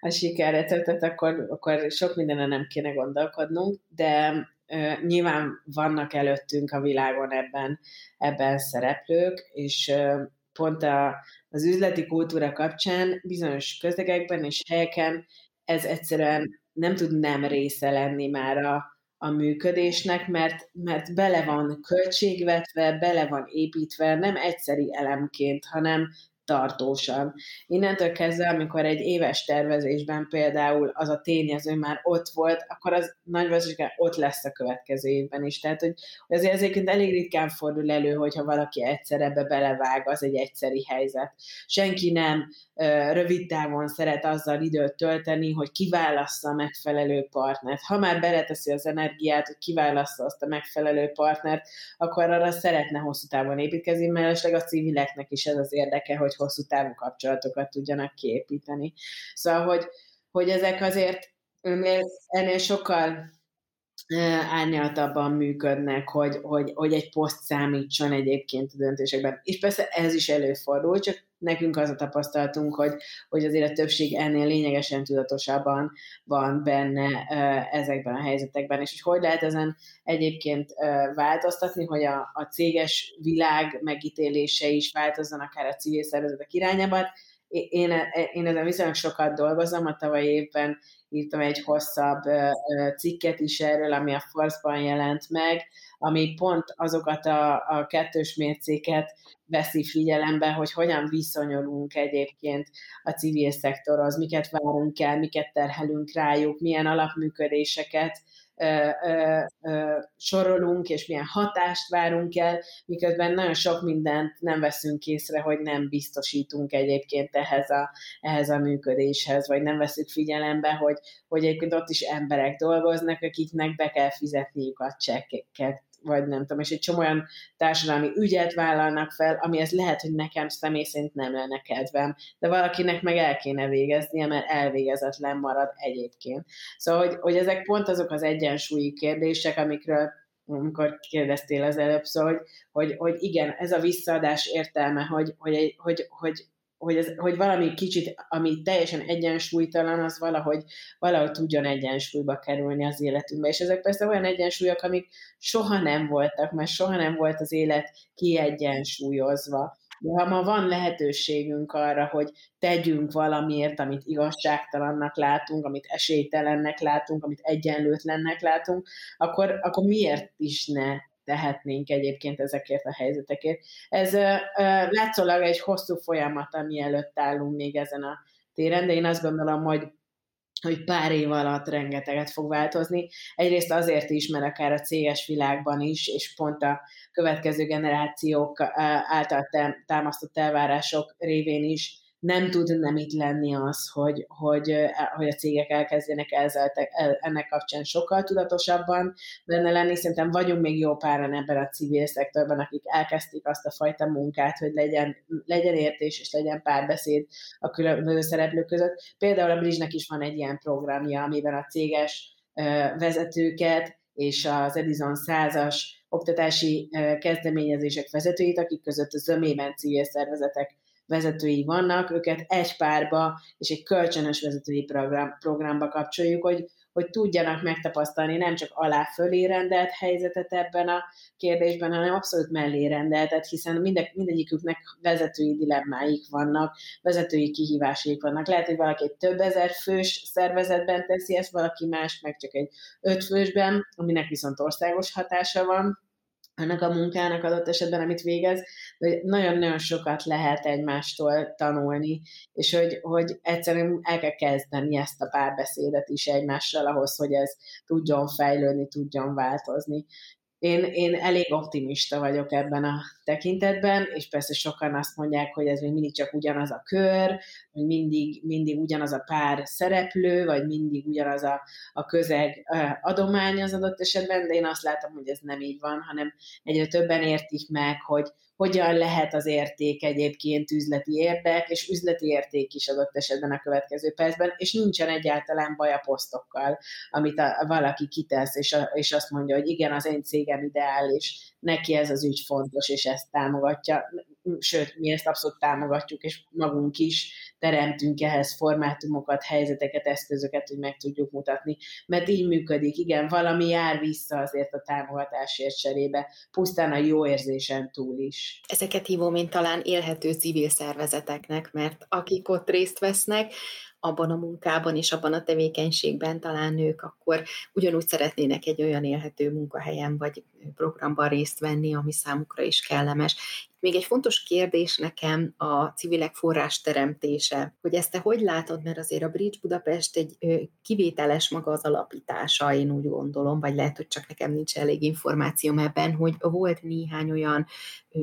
[SPEAKER 2] a sikerreceptet, akkor, akkor sok mindenen nem kéne gondolkodnunk, de uh, nyilván vannak előttünk a világon ebben, ebben szereplők, és uh, pont a, az üzleti kultúra kapcsán bizonyos közegekben és helyeken ez egyszerűen nem tud nem része lenni már a, a működésnek, mert, mert bele van költségvetve, bele van építve, nem egyszeri elemként, hanem tartósan. Innentől kezdve, amikor egy éves tervezésben például az a tényező már ott volt, akkor az nagy ott lesz a következő évben is. Tehát, hogy azért ezért elég ritkán fordul elő, hogyha valaki egyszer ebbe belevág, az egy egyszeri helyzet. Senki nem rövid távon szeret azzal időt tölteni, hogy kiválassza a megfelelő partnert. Ha már beleteszi az energiát, hogy kiválassza azt a megfelelő partnert, akkor arra szeretne hosszú távon építkezni, mellesleg a civileknek is ez az érdeke, hogy hosszú távú kapcsolatokat tudjanak kiépíteni. Szóval, hogy, hogy ezek azért ennél, ennél sokkal árnyaltabban működnek, hogy, hogy, hogy egy poszt számítson egyébként a döntésekben. És persze ez is előfordul, csak nekünk az a tapasztalatunk, hogy, hogy azért a többség ennél lényegesen tudatosabban van benne ezekben a helyzetekben, és hogy hogy lehet ezen egyébként változtatni, hogy a, a céges világ megítélése is változzon akár a civil szervezetek irányában. Én, én ezen viszonylag sokat dolgozom, a tavalyi évben írtam egy hosszabb cikket is erről, ami a Force-ban jelent meg, ami pont azokat a, a kettős mércéket veszi figyelembe, hogy hogyan viszonyulunk egyébként a civil szektorhoz, miket várunk el, miket terhelünk rájuk, milyen alapműködéseket ö, sorolunk, és milyen hatást várunk el, miközben nagyon sok mindent nem veszünk észre, hogy nem biztosítunk egyébként ehhez a, ehhez a működéshez, vagy nem veszük figyelembe, hogy, hogy egyébként ott is emberek dolgoznak, akiknek be kell fizetniük a csekkeket vagy nem tudom, és egy csomó olyan társadalmi ügyet vállalnak fel, amihez lehet, hogy nekem személy szerint nem lenne kedvem, de valakinek meg el kéne végeznie, mert elvégezetlen marad egyébként. Szóval, hogy, hogy ezek pont azok az egyensúlyi kérdések, amikről amikor kérdeztél az előbb, szóval, hogy, hogy, hogy igen, ez a visszaadás értelme, hogy, hogy, hogy, hogy hogy, ez, hogy valami kicsit, ami teljesen egyensúlytalan, az valahogy, valahogy tudjon egyensúlyba kerülni az életünkbe. És ezek persze olyan egyensúlyok, amik soha nem voltak, mert soha nem volt az élet kiegyensúlyozva. De ha ma van lehetőségünk arra, hogy tegyünk valamiért, amit igazságtalannak látunk, amit esélytelennek látunk, amit egyenlőtlennek látunk, akkor, akkor miért is ne tehetnénk egyébként ezekért a helyzetekért. Ez látszólag egy hosszú folyamat, ami előtt állunk még ezen a téren, de én azt gondolom, hogy hogy pár év alatt rengeteget fog változni. Egyrészt azért is, mert akár a céges világban is, és pont a következő generációk által támasztott elvárások révén is nem tud nem itt lenni az, hogy, hogy, hogy a cégek elkezdjenek ezzel, ennek kapcsán sokkal tudatosabban benne lenni. Szerintem vagyunk még jó páran ebben a civil szektorban, akik elkezdték azt a fajta munkát, hogy legyen, legyen értés és legyen párbeszéd a különböző szereplők között. Például a Bridge-nek is van egy ilyen programja, amiben a céges vezetőket és az Edison százas oktatási kezdeményezések vezetőit, akik között a zömében civil szervezetek vezetői vannak, őket egy párba és egy kölcsönös vezetői program, programba kapcsoljuk, hogy, hogy tudjanak megtapasztalni nem csak alá fölé rendelt helyzetet ebben a kérdésben, hanem abszolút mellé rendeltet, hiszen minde, mindegyiküknek vezetői dilemmáik vannak, vezetői kihívásaik vannak. Lehet, hogy valaki egy több ezer fős szervezetben teszi ezt, valaki más meg csak egy öt fősben, aminek viszont országos hatása van, ennek a munkának adott esetben, amit végez, de nagyon-nagyon sokat lehet egymástól tanulni, és hogy, hogy egyszerűen el kell kezdeni ezt a párbeszédet is egymással ahhoz, hogy ez tudjon fejlődni, tudjon változni. Én, én elég optimista vagyok ebben a tekintetben, és persze sokan azt mondják, hogy ez még mindig csak ugyanaz a kör, hogy mindig, mindig ugyanaz a pár szereplő, vagy mindig ugyanaz a, a közeg adomány az adott esetben, de én azt látom, hogy ez nem így van, hanem egyre többen értik meg, hogy hogyan lehet az érték egyébként üzleti érdek, és üzleti érték is adott esetben a következő percben, és nincsen egyáltalán baj a posztokkal, amit a, valaki kitesz, és, a, és azt mondja, hogy igen, az én cégem ideális, neki ez az ügy fontos, és ezt támogatja. Sőt, mi ezt abszolút támogatjuk, és magunk is teremtünk ehhez formátumokat, helyzeteket, eszközöket, hogy meg tudjuk mutatni. Mert így működik, igen, valami jár vissza azért a támogatásért cserébe, pusztán a jó érzésen túl is.
[SPEAKER 1] Ezeket hívom én talán élhető civil szervezeteknek, mert akik ott részt vesznek, abban a munkában és abban a tevékenységben talán nők akkor ugyanúgy szeretnének egy olyan élhető munkahelyen vagy programban részt venni, ami számukra is kellemes. Még egy fontos kérdés nekem a civilek forrás teremtése, hogy ezt te hogy látod, mert azért a Bridge Budapest egy kivételes maga az alapítása, én úgy gondolom, vagy lehet, hogy csak nekem nincs elég információm ebben, hogy volt néhány olyan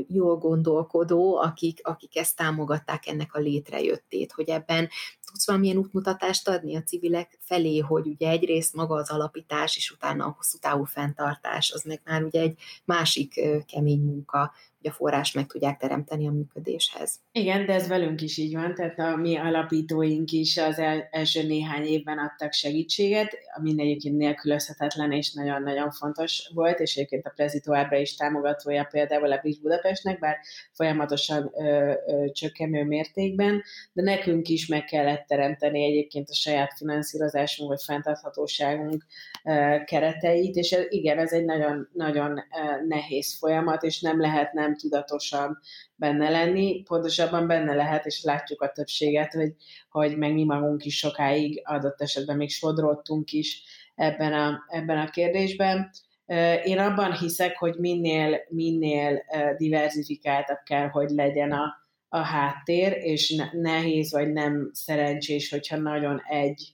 [SPEAKER 1] jól gondolkodó, akik, akik ezt támogatták ennek a létrejöttét, hogy ebben tudsz valamilyen útmutatást adni a civilek felé, hogy ugye egyrészt maga az alapítás, és utána a hosszú távú fenntartás, az meg már ugye egy másik kemény munka, hogy a forrás meg tudják teremteni a működéshez.
[SPEAKER 2] Igen, de ez velünk is így van, tehát a mi alapítóink is az el, első néhány évben adtak segítséget, ami egyébként nélkülözhetetlen és nagyon-nagyon fontos volt, és egyébként a Prezi is támogatója például a Bridge Budapestnek, bár folyamatosan ö, ö, csökkenő mértékben, de nekünk is meg kellett teremteni egyébként a saját finanszírozásunk vagy fenntarthatóságunk ö, kereteit, és ez, igen, ez egy nagyon, nagyon nehéz folyamat, és nem lehet nem tudatosan benne lenni, pontosabban benne lehet, és látjuk a többséget, hogy, hogy meg mi magunk is sokáig adott esetben még sodródtunk is ebben a, ebben a kérdésben. Én abban hiszek, hogy minél, minél diversifikáltabb kell, hogy legyen a, a háttér, és nehéz vagy nem szerencsés, hogyha nagyon egy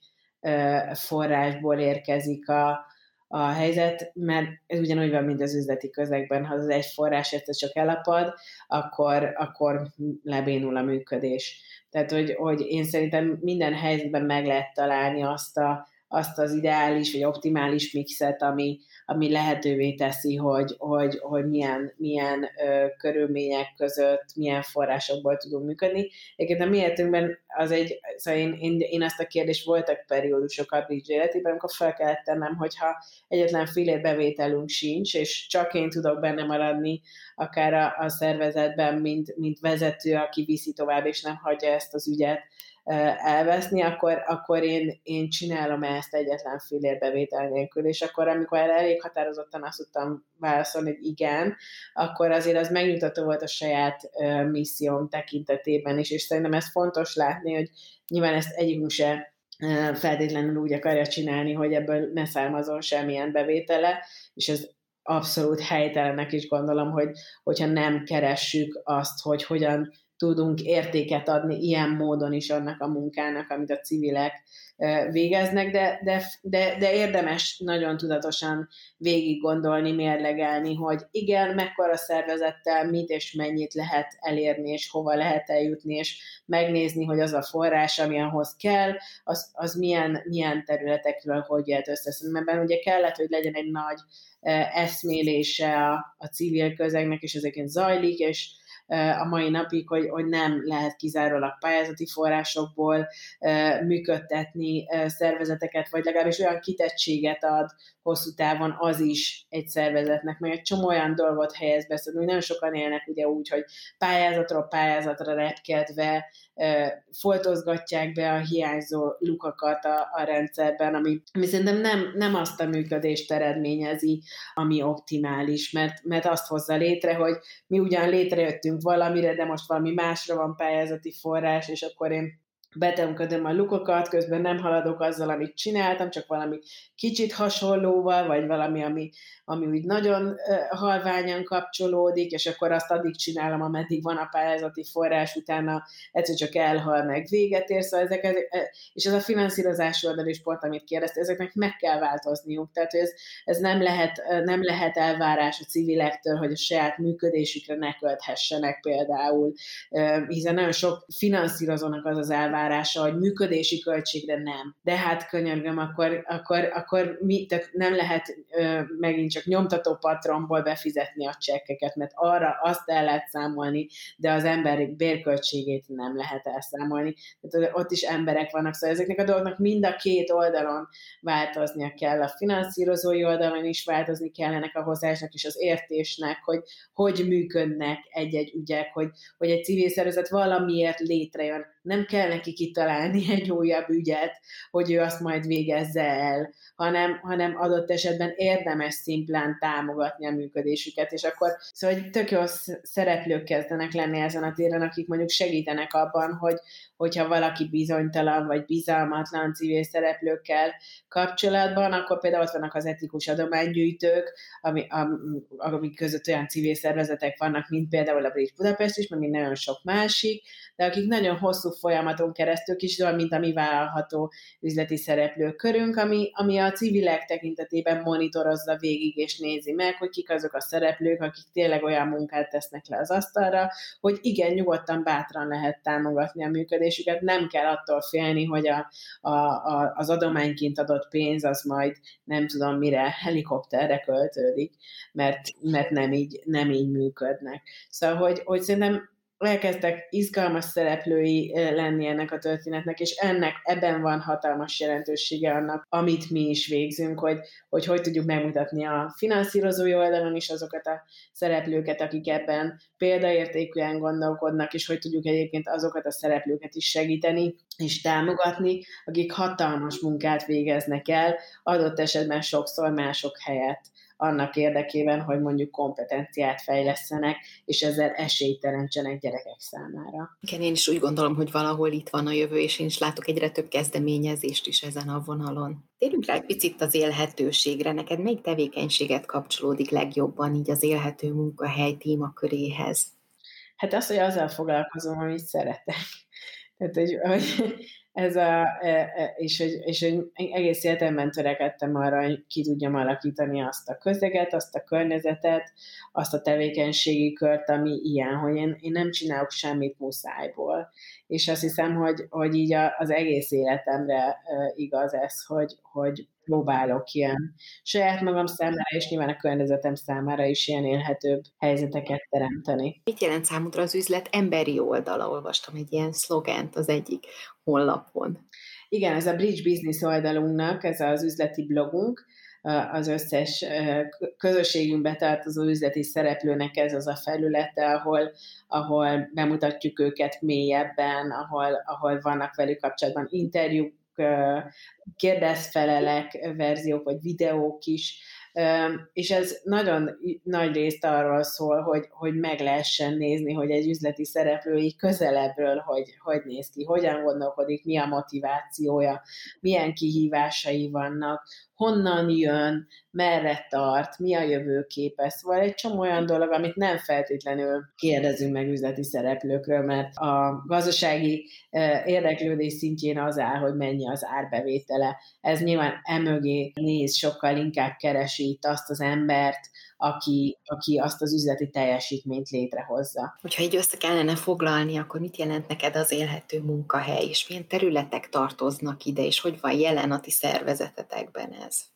[SPEAKER 2] forrásból érkezik a, a helyzet, mert ez ugyanúgy van, mint az üzleti közegben, ha az egy forrás egyszer csak elapad, akkor, akkor lebénul a működés. Tehát, hogy, hogy én szerintem minden helyzetben meg lehet találni azt, a, azt az ideális vagy optimális mixet, ami, ami lehetővé teszi, hogy, hogy, hogy milyen, milyen ö, körülmények között, milyen forrásokból tudunk működni. Egyébként a mi életünkben az egy, szóval én, én, én azt a kérdést voltak periódusok a Bridge életében, amikor fel kellett tennem, hogyha egyetlen fél bevételünk sincs, és csak én tudok benne maradni, akár a, a szervezetben, mint, mint vezető, aki viszi tovább, és nem hagyja ezt az ügyet elveszni, akkor, akkor én, én csinálom ezt egyetlen fillér bevétel nélkül, és akkor amikor elég határozottan azt tudtam válaszolni, hogy igen, akkor azért az megnyugtató volt a saját misszióm tekintetében is, és szerintem ez fontos látni, hogy nyilván ezt egyikünk se feltétlenül úgy akarja csinálni, hogy ebből ne származon semmilyen bevétele, és ez abszolút helytelennek is gondolom, hogy hogyha nem keressük azt, hogy hogyan tudunk értéket adni ilyen módon is annak a munkának, amit a civilek végeznek, de, de, de, de érdemes nagyon tudatosan végig gondolni, mérlegelni, hogy igen, mekkora szervezettel mit és mennyit lehet elérni, és hova lehet eljutni, és megnézni, hogy az a forrás, ami ahhoz kell, az, az milyen, milyen területekről hogy jött össze. Mert ugye kellett, hogy legyen egy nagy eszmélése a, a civil közegnek, és ezeket zajlik, és a mai napig, hogy, hogy nem lehet kizárólag pályázati forrásokból működtetni szervezeteket, vagy legalábbis olyan kitettséget ad hosszú távon az is egy szervezetnek, meg egy csomó olyan dolgot helyez be, szóval nagyon sokan élnek ugye úgy, hogy pályázatról pályázatra repkedve foltozgatják be a hiányzó lukakat a, a rendszerben, ami, ami szerintem nem, nem azt a működést eredményezi, ami optimális, mert, mert azt hozza létre, hogy mi ugyan létrejöttünk valamire, de most valami másra van pályázati forrás, és akkor én betemködöm a lukokat, közben nem haladok azzal, amit csináltam, csak valami kicsit hasonlóval, vagy valami, ami, ami úgy nagyon halványan kapcsolódik, és akkor azt addig csinálom, ameddig van a pályázati forrás, utána egyszer csak elhal meg véget ér, szóval ezek, és ez a finanszírozás is pont, amit kérdezte, ezeknek meg kell változniuk, tehát ez, ez nem, lehet, nem lehet elvárás a civilektől, hogy a saját működésükre ne költhessenek például, hiszen nagyon sok finanszírozónak az az elvárása, hogy működési költségre nem. De hát könyörgöm, akkor, akkor, akkor mi, tehát nem lehet megint csak nyomtató patronból befizetni a csekkeket, mert arra azt el lehet számolni, de az emberi bérköltségét nem lehet elszámolni. Tehát ott is emberek vannak, szóval ezeknek a dolgoknak mind a két oldalon változnia kell. A finanszírozói oldalon is változni kell ennek a hozásnak és az értésnek, hogy hogy működnek egy-egy ügyek, hogy, hogy egy civil szervezet valamiért létrejön, nem kell neki kitalálni egy újabb ügyet, hogy ő azt majd végezze el, hanem, hanem adott esetben érdemes szimplán támogatni a működésüket, és akkor szóval hogy tök jó szereplők kezdenek lenni ezen a téren, akik mondjuk segítenek abban, hogy, hogyha valaki bizonytalan vagy bizalmatlan civil szereplőkkel kapcsolatban, akkor például ott vannak az etikus adománygyűjtők, ami, amik között olyan civil szervezetek vannak, mint például a Brit Budapest is, meg mint nagyon sok másik, de akik nagyon hosszú folyamaton keresztül kis, mint a mi vállalható üzleti szereplők körünk, ami, ami a civilek tekintetében monitorozza végig és nézi meg, hogy kik azok a szereplők, akik tényleg olyan munkát tesznek le az asztalra, hogy igen, nyugodtan, bátran lehet támogatni a működésüket, nem kell attól félni, hogy a, a, a, az adományként adott pénz az majd nem tudom mire helikopterre költődik, mert, mert nem, így, nem így működnek. Szóval, hogy, hogy szerintem elkezdtek izgalmas szereplői lenni ennek a történetnek, és ennek ebben van hatalmas jelentősége annak, amit mi is végzünk, hogy hogy, hogy tudjuk megmutatni a finanszírozói oldalon is azokat a szereplőket, akik ebben példaértékűen gondolkodnak, és hogy tudjuk egyébként azokat a szereplőket is segíteni és támogatni, akik hatalmas munkát végeznek el, adott esetben sokszor mások helyett annak érdekében, hogy mondjuk kompetenciát fejlesztenek, és ezzel esélyt teremtsenek gyerekek számára.
[SPEAKER 1] Igen, én is úgy gondolom, hogy valahol itt van a jövő, és én is látok egyre több kezdeményezést is ezen a vonalon. Térjünk rá egy picit az élhetőségre. Neked melyik tevékenységet kapcsolódik legjobban így az élhető munkahely témaköréhez?
[SPEAKER 2] Hát az, hogy azzal foglalkozom, amit szeretek. Tehát, hogy, hogy ez a, e, e, és, hogy, és hogy egész életemben törekedtem arra, hogy ki tudjam alakítani azt a közeget, azt a környezetet, azt a tevékenységi kört, ami ilyen, hogy én, én nem csinálok semmit muszájból. És azt hiszem, hogy, hogy így az egész életemre igaz ez, hogy, hogy próbálok ilyen saját magam számára, és nyilván a környezetem számára is ilyen élhetőbb helyzeteket teremteni.
[SPEAKER 1] Mit jelent számodra az üzlet emberi oldala? Olvastam egy ilyen szlogent az egyik honlapon.
[SPEAKER 2] Igen, ez a Bridge Business oldalunknak, ez az üzleti blogunk, az összes közösségünkbe tartozó üzleti szereplőnek ez az a felülete, ahol, ahol bemutatjuk őket mélyebben, ahol, ahol vannak velük kapcsolatban interjúk, kérdezfelelek verziók, vagy videók is, és ez nagyon nagy részt arról szól, hogy, hogy meg lehessen nézni, hogy egy üzleti szereplő így közelebbről, hogy, hogy néz ki, hogyan gondolkodik, mi a motivációja, milyen kihívásai vannak, honnan jön, merre tart, mi a jövőképe. Szóval egy csomó olyan dolog, amit nem feltétlenül kérdezünk meg üzleti szereplőkről, mert a gazdasági érdeklődés szintjén az áll, hogy mennyi az árbevétele. Ez nyilván emögé néz, sokkal inkább keresi itt azt az embert, aki, aki azt az üzleti teljesítményt létrehozza.
[SPEAKER 1] Hogyha így össze kellene foglalni, akkor mit jelent neked az élhető munkahely, és milyen területek tartoznak ide, és hogy van jelen a ti szervezetetekben ez?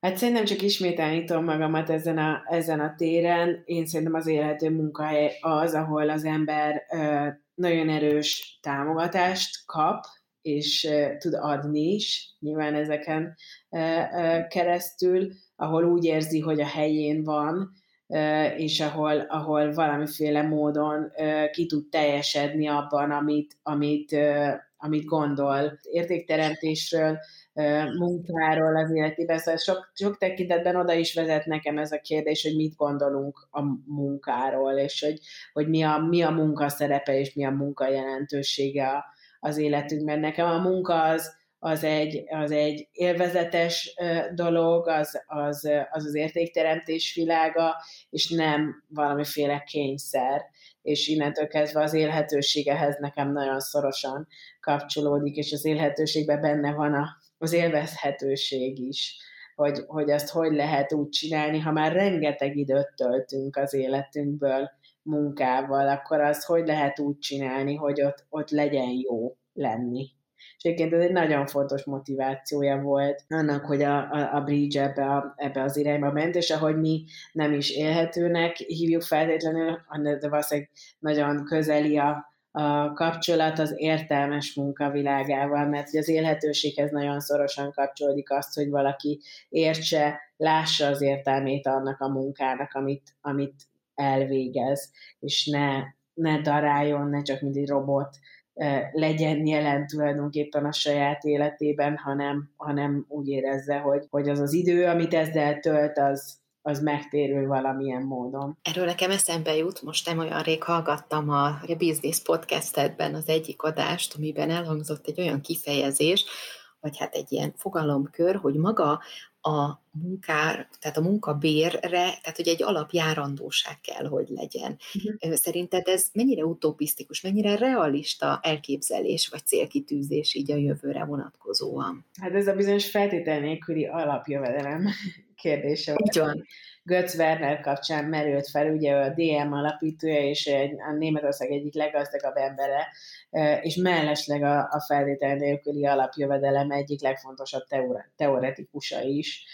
[SPEAKER 2] Hát szerintem csak ismételni tudom magamat ezen a, ezen a téren. Én szerintem az élhető munkahely az, ahol az ember ö, nagyon erős támogatást kap, és ö, tud adni is, nyilván ezeken ö, ö, keresztül, ahol úgy érzi, hogy a helyén van, és ahol, ahol valamiféle módon ki tud teljesedni abban, amit, amit, amit gondol. Értékteremtésről, munkáról az életében, szóval sok, sok tekintetben oda is vezet nekem ez a kérdés, hogy mit gondolunk a munkáról, és hogy, hogy mi, a, mi a munka szerepe, és mi a munka jelentősége az életünkben. Nekem a munka az, az egy, az egy élvezetes dolog, az az, az az értékteremtés világa, és nem valamiféle kényszer. És innentől kezdve az élhetőségehez nekem nagyon szorosan kapcsolódik, és az élhetőségben benne van a, az élvezhetőség is, hogy, hogy ezt hogy lehet úgy csinálni, ha már rengeteg időt töltünk az életünkből munkával, akkor az hogy lehet úgy csinálni, hogy ott, ott legyen jó lenni. És egyébként ez egy nagyon fontos motivációja volt annak, hogy a, a, a Bridge ebbe, a, ebbe az irányba ment, és ahogy mi nem is élhetőnek hívjuk feltétlenül, de valószínűleg nagyon közeli a, a kapcsolat az értelmes munkavilágával, mert az élhetőséghez nagyon szorosan kapcsolódik azt, hogy valaki értse, lássa az értelmét annak a munkának, amit, amit elvégez, és ne, ne daráljon, ne csak mint egy robot legyen jelen tulajdonképpen a saját életében, hanem, hanem úgy érezze, hogy, hogy az az idő, amit ezzel tölt, az, az megtérül valamilyen módon.
[SPEAKER 1] Erről nekem eszembe jut, most nem olyan rég hallgattam a, a Business Podcastedben az egyik adást, amiben elhangzott egy olyan kifejezés, vagy hát egy ilyen fogalomkör, hogy maga a munkár, tehát a munkabérre, tehát hogy egy alapjárandóság kell, hogy legyen. Uh-huh. Szerinted ez mennyire utopisztikus, mennyire realista elképzelés vagy célkitűzés így a jövőre vonatkozóan?
[SPEAKER 2] Hát ez a bizonyos feltétel nélküli alapjövedelem kérdése. Így van. Götz Werner kapcsán merült fel, ugye a DM alapítója és a Németország egyik leggazdagabb embere, és mellesleg a, a feltétel nélküli alapjövedelem egyik legfontosabb teoretikusa is.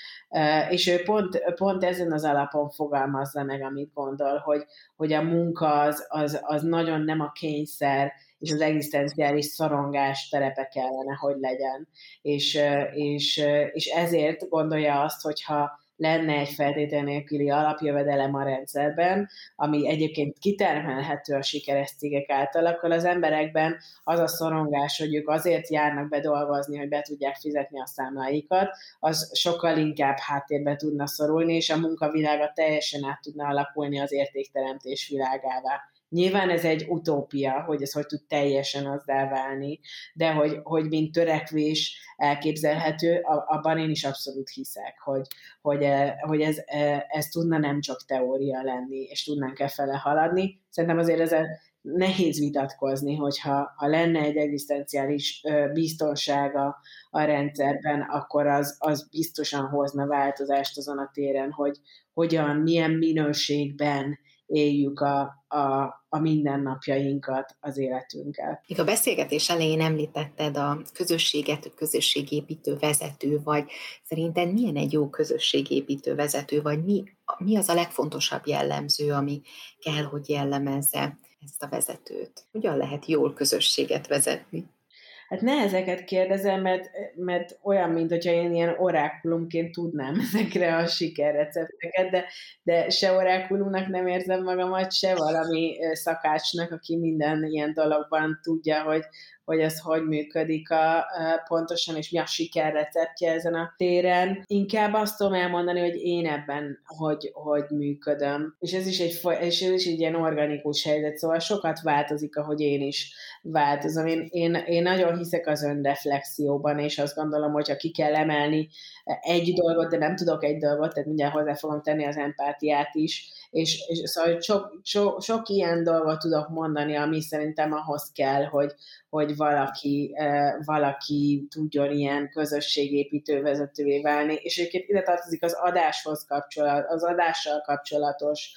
[SPEAKER 2] És ő pont, pont ezen az alapon fogalmazza meg, amit gondol, hogy, hogy a munka az, az, az nagyon nem a kényszer, és az egzisztenciális szorongás terepe kellene, hogy legyen. És, és, és ezért gondolja azt, hogyha lenne egy feltétel nélküli alapjövedelem a rendszerben, ami egyébként kitermelhető a sikeres cégek által, akkor az emberekben az a szorongás, hogy ők azért járnak be dolgozni, hogy be tudják fizetni a számláikat, az sokkal inkább háttérbe tudna szorulni, és a munkavilága teljesen át tudna alakulni az értékteremtés világává. Nyilván ez egy utópia, hogy ez hogy tud teljesen azzá válni, de hogy, hogy mint törekvés elképzelhető, abban én is abszolút hiszek, hogy, hogy, eh, hogy ez, eh, ez tudna nem csak teória lenni, és tudnánk e fele haladni. Szerintem azért ez nehéz vitatkozni, hogyha ha lenne egy egzisztenciális biztonsága a rendszerben, akkor az, az biztosan hozna változást azon a téren, hogy hogyan, milyen minőségben éljük a, a, a mindennapjainkat, az életünket.
[SPEAKER 1] Még a beszélgetés elején említetted a közösséget, a közösségépítő vezető, vagy szerinted milyen egy jó közösségépítő vezető, vagy mi, mi az a legfontosabb jellemző, ami kell, hogy jellemezze ezt a vezetőt? Hogyan lehet jól közösséget vezetni?
[SPEAKER 2] Hát ne ezeket kérdezem, mert, mert olyan, mint hogyha én ilyen orákulumként tudnám ezekre a sikerrecepteket, de, de se orákulumnak nem érzem magamat, se valami szakácsnak, aki minden ilyen dologban tudja, hogy, hogy ez hogy működik a, a pontosan, és mi a sikerreceptje ezen a téren. Inkább azt tudom elmondani, hogy én ebben hogy, hogy működöm. És ez is egy, és ez is egy ilyen organikus helyzet, szóval sokat változik, ahogy én is változom. Én, én, én nagyon hiszek az önreflexióban, és azt gondolom, hogy ha ki kell emelni egy dolgot, de nem tudok egy dolgot, tehát mindjárt hozzá fogom tenni az empátiát is, és, és szóval sok, sok, sok ilyen dolgot tudok mondani, ami szerintem ahhoz kell, hogy, hogy valaki, valaki tudjon ilyen közösségépítő vezetővé válni. És egyébként ide tartozik az adáshoz kapcsolat, az adással kapcsolatos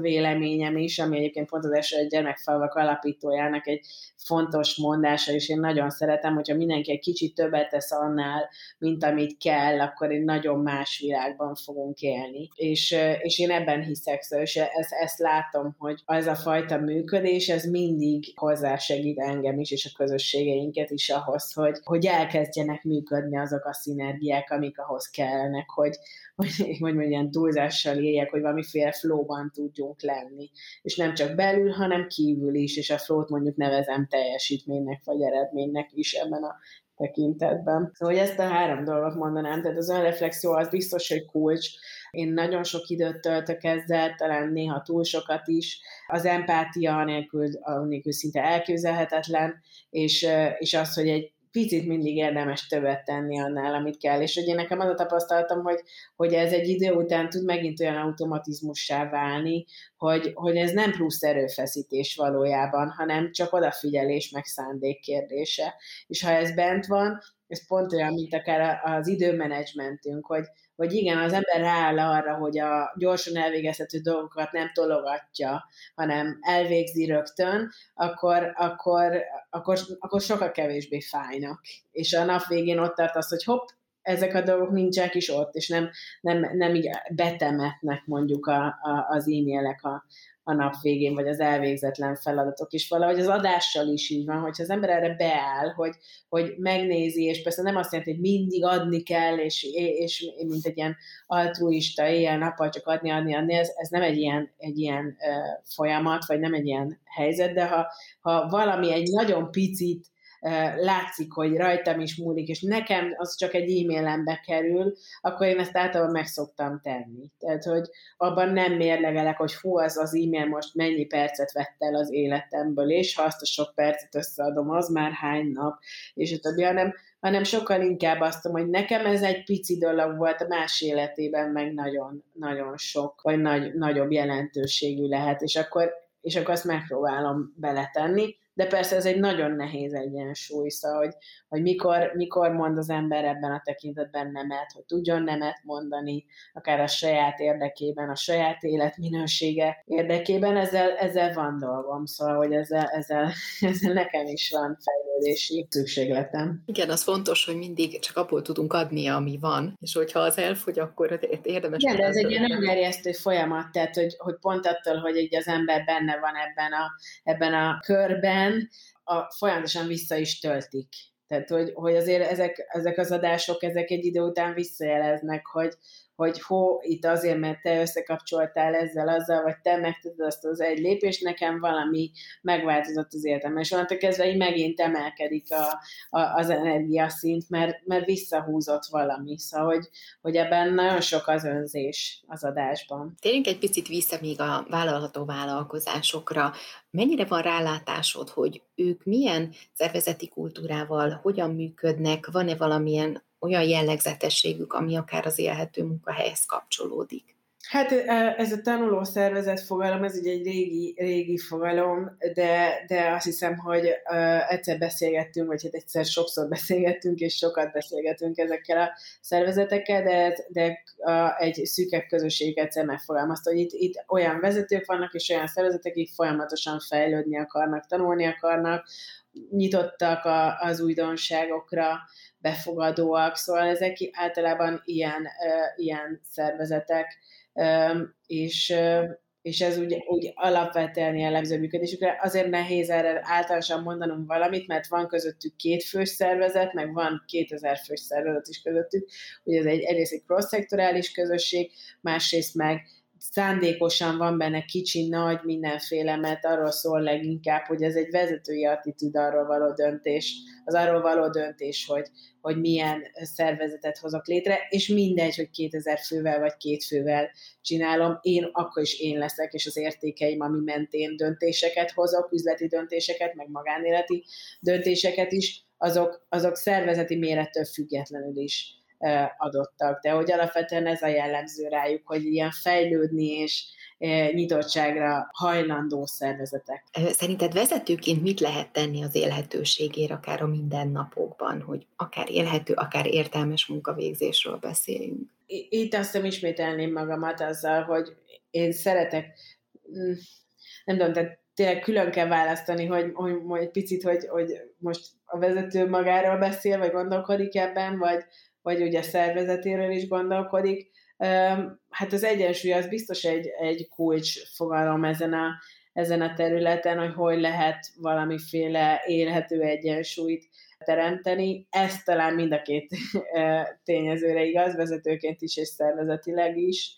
[SPEAKER 2] véleményem is, ami egyébként pont az első gyermekfalvak alapítójának egy fontos mondása, és én nagyon szeretem, hogyha mindenki egy kicsit többet tesz annál, mint amit kell, akkor egy nagyon más világban fogunk élni. És, és én ebben hiszek, szóval, és ezt, ezt látom, hogy az a fajta működés, ez mindig hozzásegít engem is, és a közösségeinket is ahhoz, hogy, hogy elkezdjenek működni azok a szinergiák, amik ahhoz kellnek, hogy, hogy, hogy ilyen túlzással éljek, hogy valamiféle flowban tudjunk lenni. És nem csak belül, hanem kívül is, és a flow mondjuk nevezem teljesítménynek vagy eredménynek is ebben a tekintetben. Szóval hogy ezt a három dolgot mondanám, tehát az önreflexió az biztos, hogy kulcs. Én nagyon sok időt töltök ezzel, talán néha túl sokat is. Az empátia nélkül, nélkül szinte elképzelhetetlen, és, és az, hogy egy picit mindig érdemes többet tenni annál, amit kell. És ugye nekem az a tapasztalatom, hogy, hogy ez egy idő után tud megint olyan automatizmussá válni, hogy, hogy ez nem plusz erőfeszítés valójában, hanem csak odafigyelés meg szándék kérdése. És ha ez bent van, ez pont olyan, mint akár az időmenedzsmentünk, hogy, hogy igen, az ember rááll arra, hogy a gyorsan elvégezhető dolgokat nem tologatja, hanem elvégzi rögtön, akkor, akkor, akkor, akkor sokkal kevésbé fájnak. És a nap végén ott tart az, hogy hopp, ezek a dolgok nincsenek is ott, és nem, nem, nem így betemetnek mondjuk a, a, az e-mailek a, a nap végén, vagy az elvégzetlen feladatok is. Valahogy az adással is így van, hogyha az ember erre beáll, hogy, hogy megnézi, és persze nem azt jelenti, hogy mindig adni kell, és, és mint egy ilyen altruista, éjjel-nappal csak adni, adni, adni, ez, ez nem egy ilyen, egy ilyen uh, folyamat, vagy nem egy ilyen helyzet, de ha, ha valami egy nagyon picit látszik, hogy rajtam is múlik, és nekem az csak egy e-mailembe kerül, akkor én ezt általában meg szoktam tenni. Tehát, hogy abban nem mérlegelek, hogy hú, az az e-mail most mennyi percet vett el az életemből, és ha azt a sok percet összeadom, az már hány nap, és a többi, hanem, hanem sokkal inkább azt mondom, hogy nekem ez egy pici dolog volt, a más életében meg nagyon, nagyon sok, vagy nagy, nagyobb jelentőségű lehet, és akkor, és akkor azt megpróbálom beletenni, de persze ez egy nagyon nehéz egyensúly, szóval, hogy, hogy mikor, mikor mond az ember ebben a tekintetben nemet, hogy tudjon nemet mondani, akár a saját érdekében, a saját életminősége érdekében, ezzel, ezzel van dolgom, szóval, hogy ezzel, ezzel, ezzel nekem is van fejlődési szükségletem.
[SPEAKER 1] Igen, az fontos, hogy mindig csak abból tudunk adni, ami van, és hogyha az elfogy, akkor érdemes.
[SPEAKER 2] Igen, de ez egy ilyen öngerjesztő folyamat, tehát hogy, hogy pont attól, hogy így az ember benne van ebben a, ebben a körben, után a, folyamatosan vissza is töltik. Tehát, hogy, hogy azért ezek, ezek az adások, ezek egy idő után visszajeleznek, hogy, hogy hó, itt azért, mert te összekapcsoltál ezzel, azzal, vagy te megtudod azt az egy lépést, nekem valami megváltozott az életem. És onnantól kezdve így megint emelkedik a, a, az energiaszint, mert, mert visszahúzott valami. Szóval, hogy, hogy ebben nagyon sok az önzés az adásban.
[SPEAKER 1] Térjünk egy picit vissza még a vállalható vállalkozásokra. Mennyire van rálátásod, hogy ők milyen szervezeti kultúrával, hogyan működnek, van-e valamilyen olyan jellegzetességük, ami akár az élhető munkahelyhez kapcsolódik?
[SPEAKER 2] Hát ez a tanuló szervezet fogalom, ez ugye egy régi, régi fogalom, de, de azt hiszem, hogy egyszer beszélgettünk, vagy hát egyszer sokszor beszélgettünk, és sokat beszélgetünk ezekkel a szervezetekkel, de, de egy szűkebb közösség egyszer megfogalmazta, hogy itt, itt olyan vezetők vannak, és olyan szervezetek, akik folyamatosan fejlődni akarnak, tanulni akarnak, nyitottak a, az újdonságokra, befogadóak, szóval ezek általában ilyen, ilyen szervezetek, és, és ez úgy, úgy alapvetően jellemző működésükre. Azért nehéz erre általánosan mondanom valamit, mert van közöttük két fős szervezet, meg van 2000 fős szervezet is közöttük, ugye ez egy egyrészt egy cross-szektorális közösség, másrészt meg szándékosan van benne kicsi, nagy, mindenféle, mert arról szól leginkább, hogy ez egy vezetői attitűd arról való döntés, az arról való döntés, hogy, hogy milyen szervezetet hozok létre, és mindegy, hogy 2000 fővel vagy két fővel csinálom, én akkor is én leszek, és az értékeim, ami mentén döntéseket hozok, üzleti döntéseket, meg magánéleti döntéseket is, azok, azok szervezeti mérettől függetlenül is adottak, de hogy alapvetően ez a jellemző rájuk, hogy ilyen fejlődni és nyitottságra hajlandó szervezetek.
[SPEAKER 1] Szerinted vezetőként mit lehet tenni az élhetőségért, akár a mindennapokban, hogy akár élhető, akár értelmes munkavégzésről beszéljünk?
[SPEAKER 2] Itt azt hiszem ismételném magamat azzal, hogy én szeretek, mm, nem tudom, tehát tényleg külön kell választani, hogy, hogy, hogy egy picit, hogy, hogy most a vezető magáról beszél, vagy gondolkodik ebben, vagy, vagy ugye szervezetéről is gondolkodik. Hát az egyensúly az biztos egy, egy kulcs fogalom ezen a, ezen a területen, hogy hogy lehet valamiféle élhető egyensúlyt teremteni. Ez talán mind a két tényezőre igaz, vezetőként is és szervezetileg is.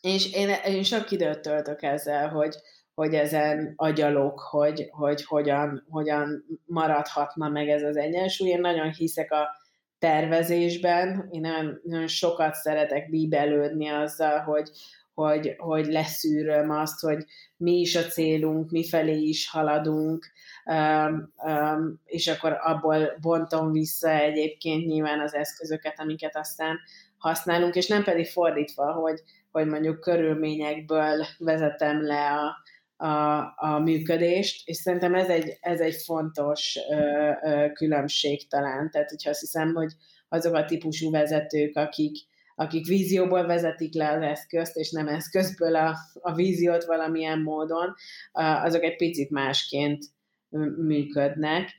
[SPEAKER 2] És én, én sok időt töltök ezzel, hogy, hogy ezen agyalok, hogy, hogy hogyan, hogyan maradhatna meg ez az egyensúly. Én nagyon hiszek a tervezésben. Én nagyon, nagyon sokat szeretek bíbelődni azzal, hogy, hogy, hogy leszűröm azt, hogy mi is a célunk, mi felé is haladunk, um, um, és akkor abból bontom vissza egyébként nyilván az eszközöket, amiket aztán használunk, és nem pedig fordítva, hogy, hogy mondjuk körülményekből vezetem le a, a, a működést, és szerintem ez egy, ez egy fontos ö, ö, különbség talán. Tehát, hogyha azt hiszem, hogy azok a típusú vezetők, akik, akik vízióból vezetik le az eszközt, és nem eszközből a, a víziót valamilyen módon, azok egy picit másként működnek.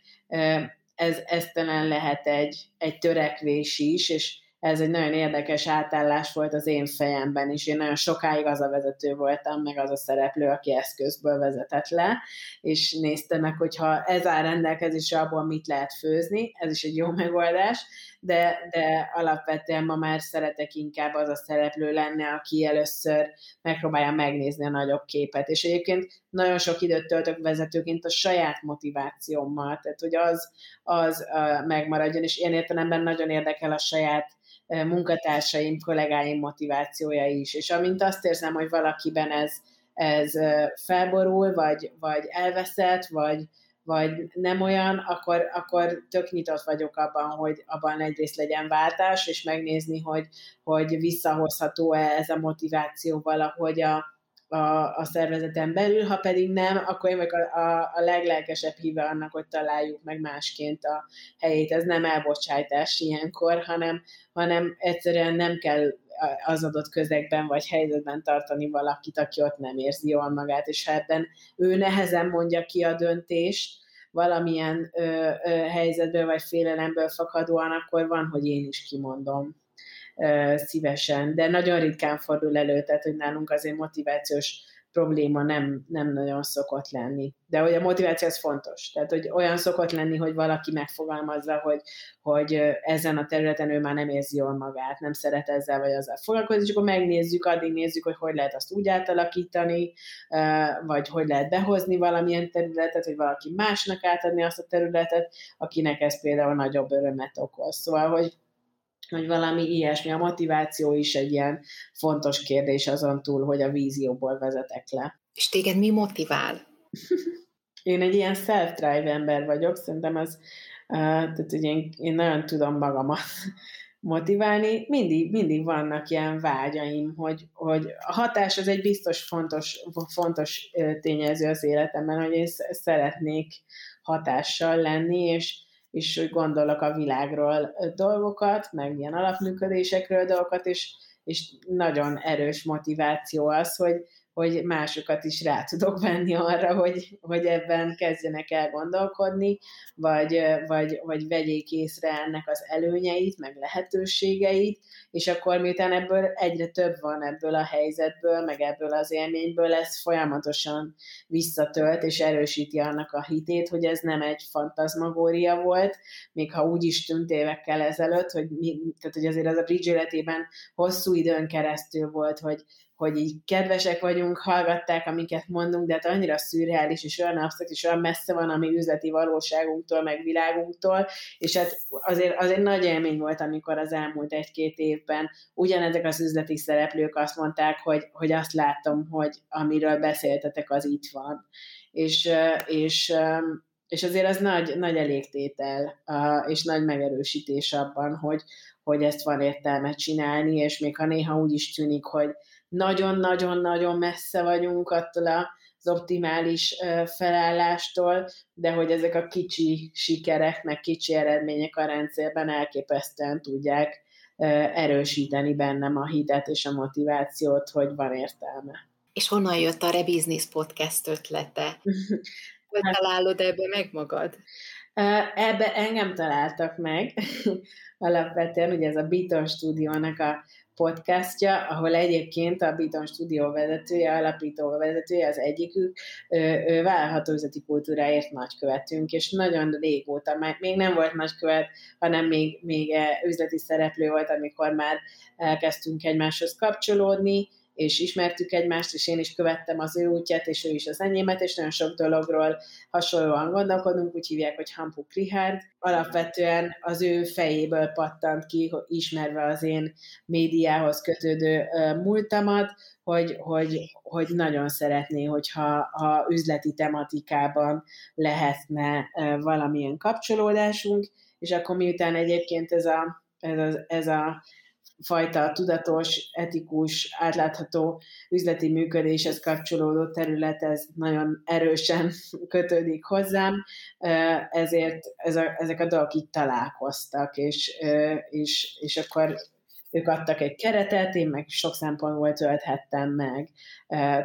[SPEAKER 2] Ez, ez talán lehet egy, egy törekvés is, és ez egy nagyon érdekes átállás volt az én fejemben is. Én nagyon sokáig az a vezető voltam, meg az a szereplő, aki eszközből vezetett le, és néztem meg, hogyha ez áll rendelkezésre, abból mit lehet főzni, ez is egy jó megoldás, de, de alapvetően ma már szeretek inkább az a szereplő lenni, aki először megpróbálja megnézni a nagyobb képet. És egyébként nagyon sok időt töltök vezetőként a saját motivációmmal, tehát hogy az, az megmaradjon, és ilyen értelemben nagyon érdekel a saját munkatársaim, kollégáim motivációja is. És amint azt érzem, hogy valakiben ez, ez felborul, vagy, vagy elveszett, vagy, vagy nem olyan, akkor, akkor tök nyitott vagyok abban, hogy abban egyrészt legyen váltás, és megnézni, hogy, hogy visszahozható-e ez a motiváció valahogy a, a, a szervezeten belül, ha pedig nem, akkor én vagyok a, a, a leglelkesebb híve annak, hogy találjuk meg másként a helyét. Ez nem elbocsájtás ilyenkor, hanem, hanem egyszerűen nem kell az adott közegben vagy helyzetben tartani valakit, aki ott nem érzi jól magát, és ha ebben ő nehezen mondja ki a döntést, valamilyen ö, ö, helyzetből vagy félelemből fakadóan, akkor van, hogy én is kimondom szívesen, de nagyon ritkán fordul elő, tehát hogy nálunk azért motivációs probléma nem, nem nagyon szokott lenni. De hogy a motiváció az fontos. Tehát, hogy olyan szokott lenni, hogy valaki megfogalmazza, hogy, hogy ezen a területen ő már nem érzi jól magát, nem szeret ezzel vagy azzal foglalkozni, és akkor megnézzük, addig nézzük, hogy hogy lehet azt úgy átalakítani, vagy hogy lehet behozni valamilyen területet, hogy valaki másnak átadni azt a területet, akinek ez például nagyobb örömet okoz. Szóval, hogy hogy valami ilyesmi. A motiváció is egy ilyen fontos kérdés azon túl, hogy a vízióból vezetek le.
[SPEAKER 1] És téged mi motivál?
[SPEAKER 2] én egy ilyen self-drive ember vagyok, szerintem az, uh, tehát hogy én, én nagyon tudom magamat motiválni, mindig, mindig vannak ilyen vágyaim, hogy, hogy a hatás az egy biztos fontos, fontos tényező az életemben, hogy én szeretnék hatással lenni, és és úgy gondolok a világról dolgokat, meg ilyen alapműködésekről dolgokat, és, és nagyon erős motiváció az, hogy, hogy másokat is rá tudok venni arra, hogy, hogy ebben kezdjenek el gondolkodni, vagy, vagy, vagy vegyék észre ennek az előnyeit, meg lehetőségeit, és akkor miután ebből egyre több van ebből a helyzetből, meg ebből az élményből, ez folyamatosan visszatölt, és erősíti annak a hitét, hogy ez nem egy fantazmagória volt, még ha úgy is tűnt évekkel ezelőtt, hogy, mi, tehát, hogy azért az a Bridge életében hosszú időn keresztül volt, hogy hogy így kedvesek vagyunk, hallgatták, amiket mondunk, de hát annyira szürreális, és olyan absztrakt, és olyan messze van a mi üzleti valóságunktól, meg világunktól, és hát azért, azért nagy élmény volt, amikor az elmúlt egy-két évben ugyanezek az üzleti szereplők azt mondták, hogy, hogy azt látom, hogy amiről beszéltetek, az itt van. És, és, és azért az nagy, nagy elégtétel, és nagy megerősítés abban, hogy, hogy ezt van értelme csinálni, és még ha néha úgy is tűnik, hogy nagyon-nagyon-nagyon messze vagyunk attól az optimális felállástól, de hogy ezek a kicsi sikerek, meg kicsi eredmények a rendszerben elképesztően tudják erősíteni bennem a hitet és a motivációt, hogy van értelme.
[SPEAKER 1] És honnan jött a Rebusiness Podcast ötlete? Hogy találod ebbe meg magad?
[SPEAKER 2] Ebbe engem találtak meg. Alapvetően ugye ez a Beaton stúdiónak a podcastja, ahol egyébként a Beaton stúdió vezetője, alapító vezetője, az egyikük, ő, vállalható üzleti kultúráért nagykövetünk, és nagyon régóta, még nem volt nagykövet, hanem még, még üzleti szereplő volt, amikor már elkezdtünk egymáshoz kapcsolódni, és ismertük egymást, és én is követtem az ő útját, és ő is az enyémet, és nagyon sok dologról hasonlóan gondolkodunk, úgy hívják, hogy Hampuk Richard. Alapvetően az ő fejéből pattant ki, ismerve az én médiához kötődő múltamat, hogy, hogy, hogy nagyon szeretné, hogyha ha üzleti tematikában lehetne valamilyen kapcsolódásunk, és akkor miután egyébként ez a, ez a, ez a fajta tudatos, etikus, átlátható üzleti működéshez kapcsolódó terület, ez nagyon erősen kötődik hozzám, ezért ez a, ezek a dolgok itt találkoztak, és, és, és akkor ők adtak egy keretet, én meg sok szempontból tölthettem meg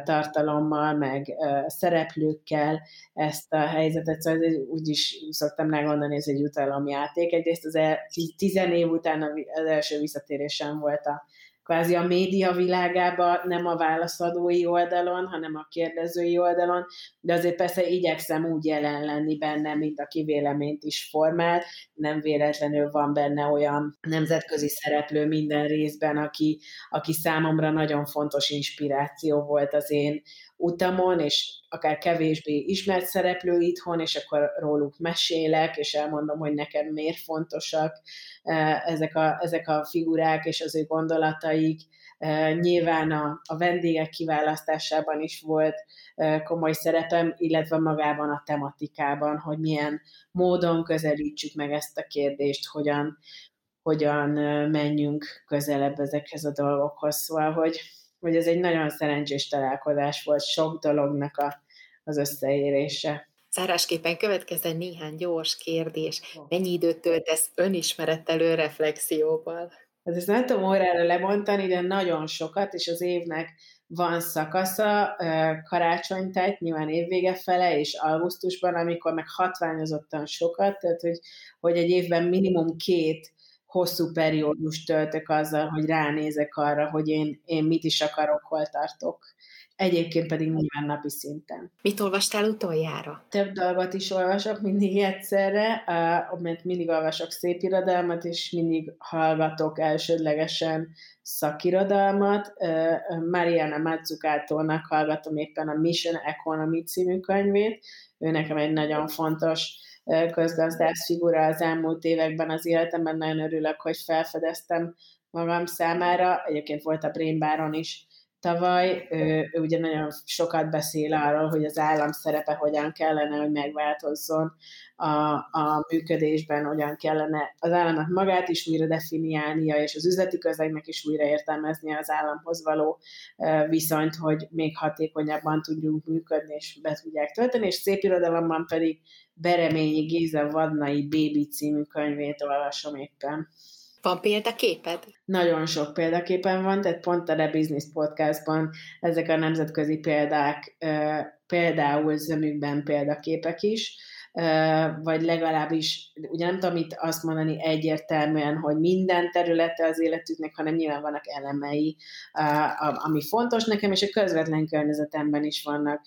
[SPEAKER 2] tartalommal, meg szereplőkkel ezt a helyzetet, szóval úgy is szoktam megmondani, ez egy jutalomjáték. Egyrészt az el, tizen év után az első visszatérésem volt a kvázi a média világába, nem a válaszadói oldalon, hanem a kérdezői oldalon, de azért persze igyekszem úgy jelen lenni benne, mint aki véleményt is formál, nem véletlenül van benne olyan nemzetközi szereplő minden részben, aki, aki számomra nagyon fontos inspiráció volt az én utamon, és akár kevésbé ismert szereplő itthon, és akkor róluk mesélek, és elmondom, hogy nekem miért fontosak eh, ezek a, ezek a figurák és az ő gondolataik. Eh, nyilván a, a vendégek kiválasztásában is volt eh, komoly szerepem, illetve magában a tematikában, hogy milyen módon közelítsük meg ezt a kérdést, hogyan, hogyan menjünk közelebb ezekhez a dolgokhoz. Szóval, hogy hogy ez egy nagyon szerencsés találkozás volt, sok dolognak a, az összeérése.
[SPEAKER 1] Zárásképpen következzen néhány gyors kérdés. Mennyi időt töltesz önismerettelő reflexióval?
[SPEAKER 2] Hát ezt nem tudom órára lebontani, de nagyon sokat, és az évnek van szakasza, karácsonytájt, nyilván évvége fele, és augusztusban, amikor meg hatványozottan sokat, tehát hogy, hogy egy évben minimum két hosszú periódus töltök azzal, hogy ránézek arra, hogy én, én mit is akarok, hol tartok. Egyébként pedig nyilván napi szinten.
[SPEAKER 1] Mit olvastál utoljára?
[SPEAKER 2] Több dolgot is olvasok mindig egyszerre, mert mindig olvasok szép irodalmat, és mindig hallgatok elsődlegesen szakirodalmat. Mariana Mazzucatónak hallgatom éppen a Mission Economy című könyvét. Ő nekem egy nagyon fontos közgazdász figura az elmúlt években az életemben. Nagyon örülök, hogy felfedeztem magam számára. Egyébként volt a Brain Baron is tavaly. Ő, ő ugye nagyon sokat beszél arról, hogy az állam szerepe hogyan kellene, hogy megváltozzon a, a működésben, hogyan kellene az államnak magát is újra definiálnia, és az üzleti közegnek is újra értelmeznie az államhoz való viszonyt, hogy még hatékonyabban tudjunk működni, és be tudják tölteni, és szép irodalomban pedig Bereményi Géza Vadnai Baby című könyvét olvasom éppen.
[SPEAKER 1] Van példaképed?
[SPEAKER 2] Nagyon sok példaképen van, tehát pont a The Business Podcastban ezek a nemzetközi példák például zömükben példaképek is, vagy legalábbis, ugye nem tudom itt azt mondani egyértelműen, hogy minden területe az életüknek, hanem nyilván vannak elemei, ami fontos nekem, és a közvetlen környezetemben is vannak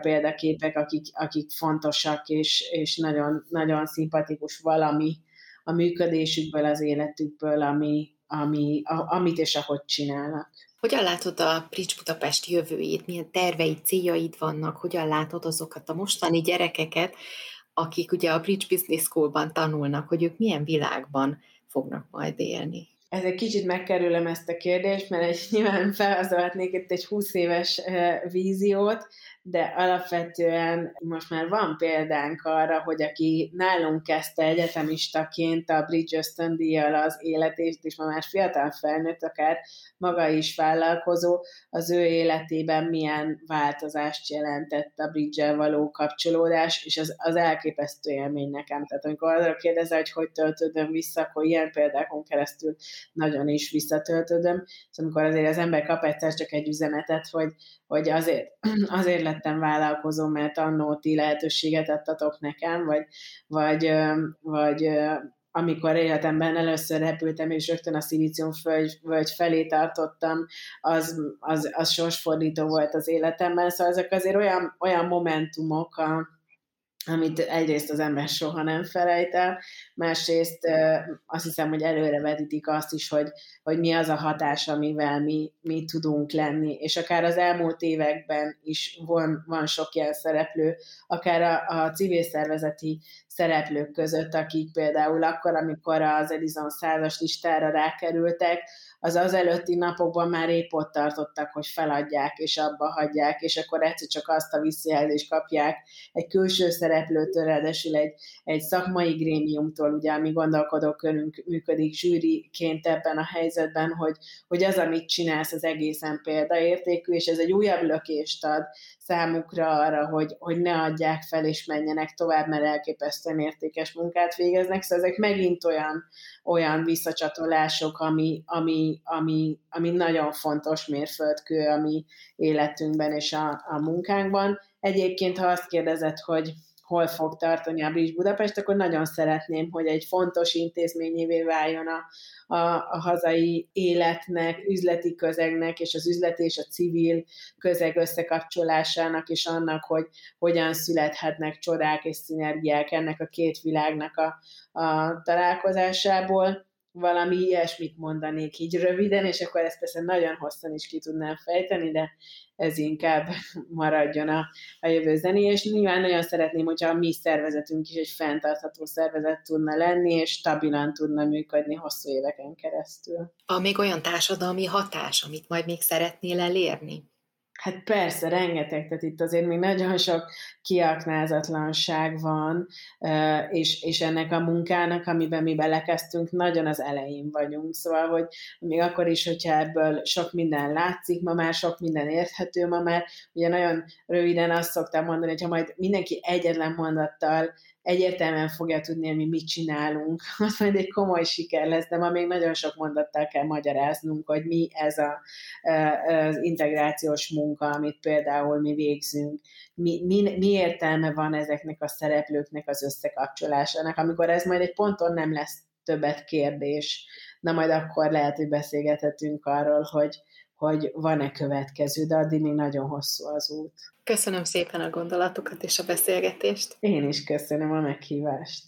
[SPEAKER 2] példaképek, akik, akik fontosak, és, és nagyon, nagyon szimpatikus valami a működésükből, az életükből, ami, ami, a, amit és ahogy csinálnak.
[SPEAKER 1] Hogyan látod a Prics Budapest jövőjét? Milyen terveid, céljaid vannak? Hogyan látod azokat a mostani gyerekeket, akik ugye a Bridge Business School-ban tanulnak, hogy ők milyen világban fognak majd élni?
[SPEAKER 2] Ez egy kicsit megkerülöm ezt a kérdést, mert egy, nyilván felhasználhatnék itt egy 20 éves víziót, de alapvetően most már van példánk arra, hogy aki nálunk kezdte egyetemistaként a Bridgestone díjjal az életét, és ma már fiatal felnőtt, akár maga is vállalkozó, az ő életében milyen változást jelentett a bridge való kapcsolódás, és az, az elképesztő élmény nekem. Tehát amikor arra kérdezel, hogy hogy töltődöm vissza, akkor ilyen példákon keresztül nagyon is visszatöltődöm. Szóval amikor azért az ember kap egyszer csak egy üzenetet, hogy, hogy azért, azért lettem vállalkozó, mert annó ti lehetőséget adtatok nekem, vagy, vagy, vagy amikor életemben először repültem, és rögtön a szilícium völgy felé tartottam, az, az, az sorsfordító volt az életemben. Szóval ezek azért olyan, olyan momentumok, a, amit egyrészt az ember soha nem felejt el, másrészt azt hiszem, hogy előrevetítik azt is, hogy, hogy mi az a hatás, amivel mi, mi tudunk lenni, és akár az elmúlt években is van, van sok ilyen szereplő, akár a, a civil szervezeti szereplők között, akik például akkor, amikor az Edison százas listára rákerültek, az az előtti napokban már épp ott tartottak, hogy feladják és abba hagyják, és akkor egyszer csak azt a visszajelzést kapják egy külső szereplő, szereplőtől, ráadásul egy, egy szakmai grémiumtól, ugye, ami gondolkodókörünk működik zsűriként ebben a helyzetben, hogy, hogy az, amit csinálsz, az egészen példaértékű, és ez egy újabb lökést ad számukra arra, hogy, hogy ne adják fel és menjenek tovább, mert elképesztően értékes munkát végeznek. Szóval ezek megint olyan, olyan visszacsatolások, ami, ami, ami, ami nagyon fontos mérföldkő a mi életünkben és a, a munkánkban. Egyébként, ha azt kérdezed, hogy hol fog tartani a Bridge Budapest, akkor nagyon szeretném, hogy egy fontos intézményévé váljon a, a, a hazai életnek, üzleti közegnek, és az üzleti és a civil közeg összekapcsolásának, és annak, hogy hogyan születhetnek csodák és szinergiák ennek a két világnak a, a találkozásából valami ilyesmit mondanék így röviden, és akkor ezt persze nagyon hosszan is ki tudnám fejteni, de ez inkább maradjon a, a jövő zené, és nyilván nagyon szeretném, hogyha a mi szervezetünk is egy fenntartható szervezet tudna lenni, és stabilan tudna működni hosszú éveken keresztül.
[SPEAKER 1] A még olyan társadalmi hatás, amit majd még szeretnél elérni?
[SPEAKER 2] Hát persze, rengeteg, tehát itt azért még nagyon sok kiaknázatlanság van, és, és ennek a munkának, amiben mi belekezdtünk, nagyon az elején vagyunk. Szóval, hogy még akkor is, hogyha ebből sok minden látszik, ma már sok minden érthető, ma már ugye nagyon röviden azt szoktam mondani, hogy ha majd mindenki egyetlen mondattal egyértelműen fogja tudni, hogy mi mit csinálunk, az majd egy komoly siker lesz, de ma még nagyon sok mondattal kell magyaráznunk, hogy mi ez a, az integrációs munka, amit például mi végzünk, mi, mi, mi értelme van ezeknek a szereplőknek az összekapcsolásának, amikor ez majd egy ponton nem lesz többet kérdés, na majd akkor lehet, hogy beszélgethetünk arról, hogy, hogy van-e következő, de addig még nagyon hosszú az út.
[SPEAKER 1] Köszönöm szépen a gondolatokat és a beszélgetést.
[SPEAKER 2] Én is köszönöm a meghívást.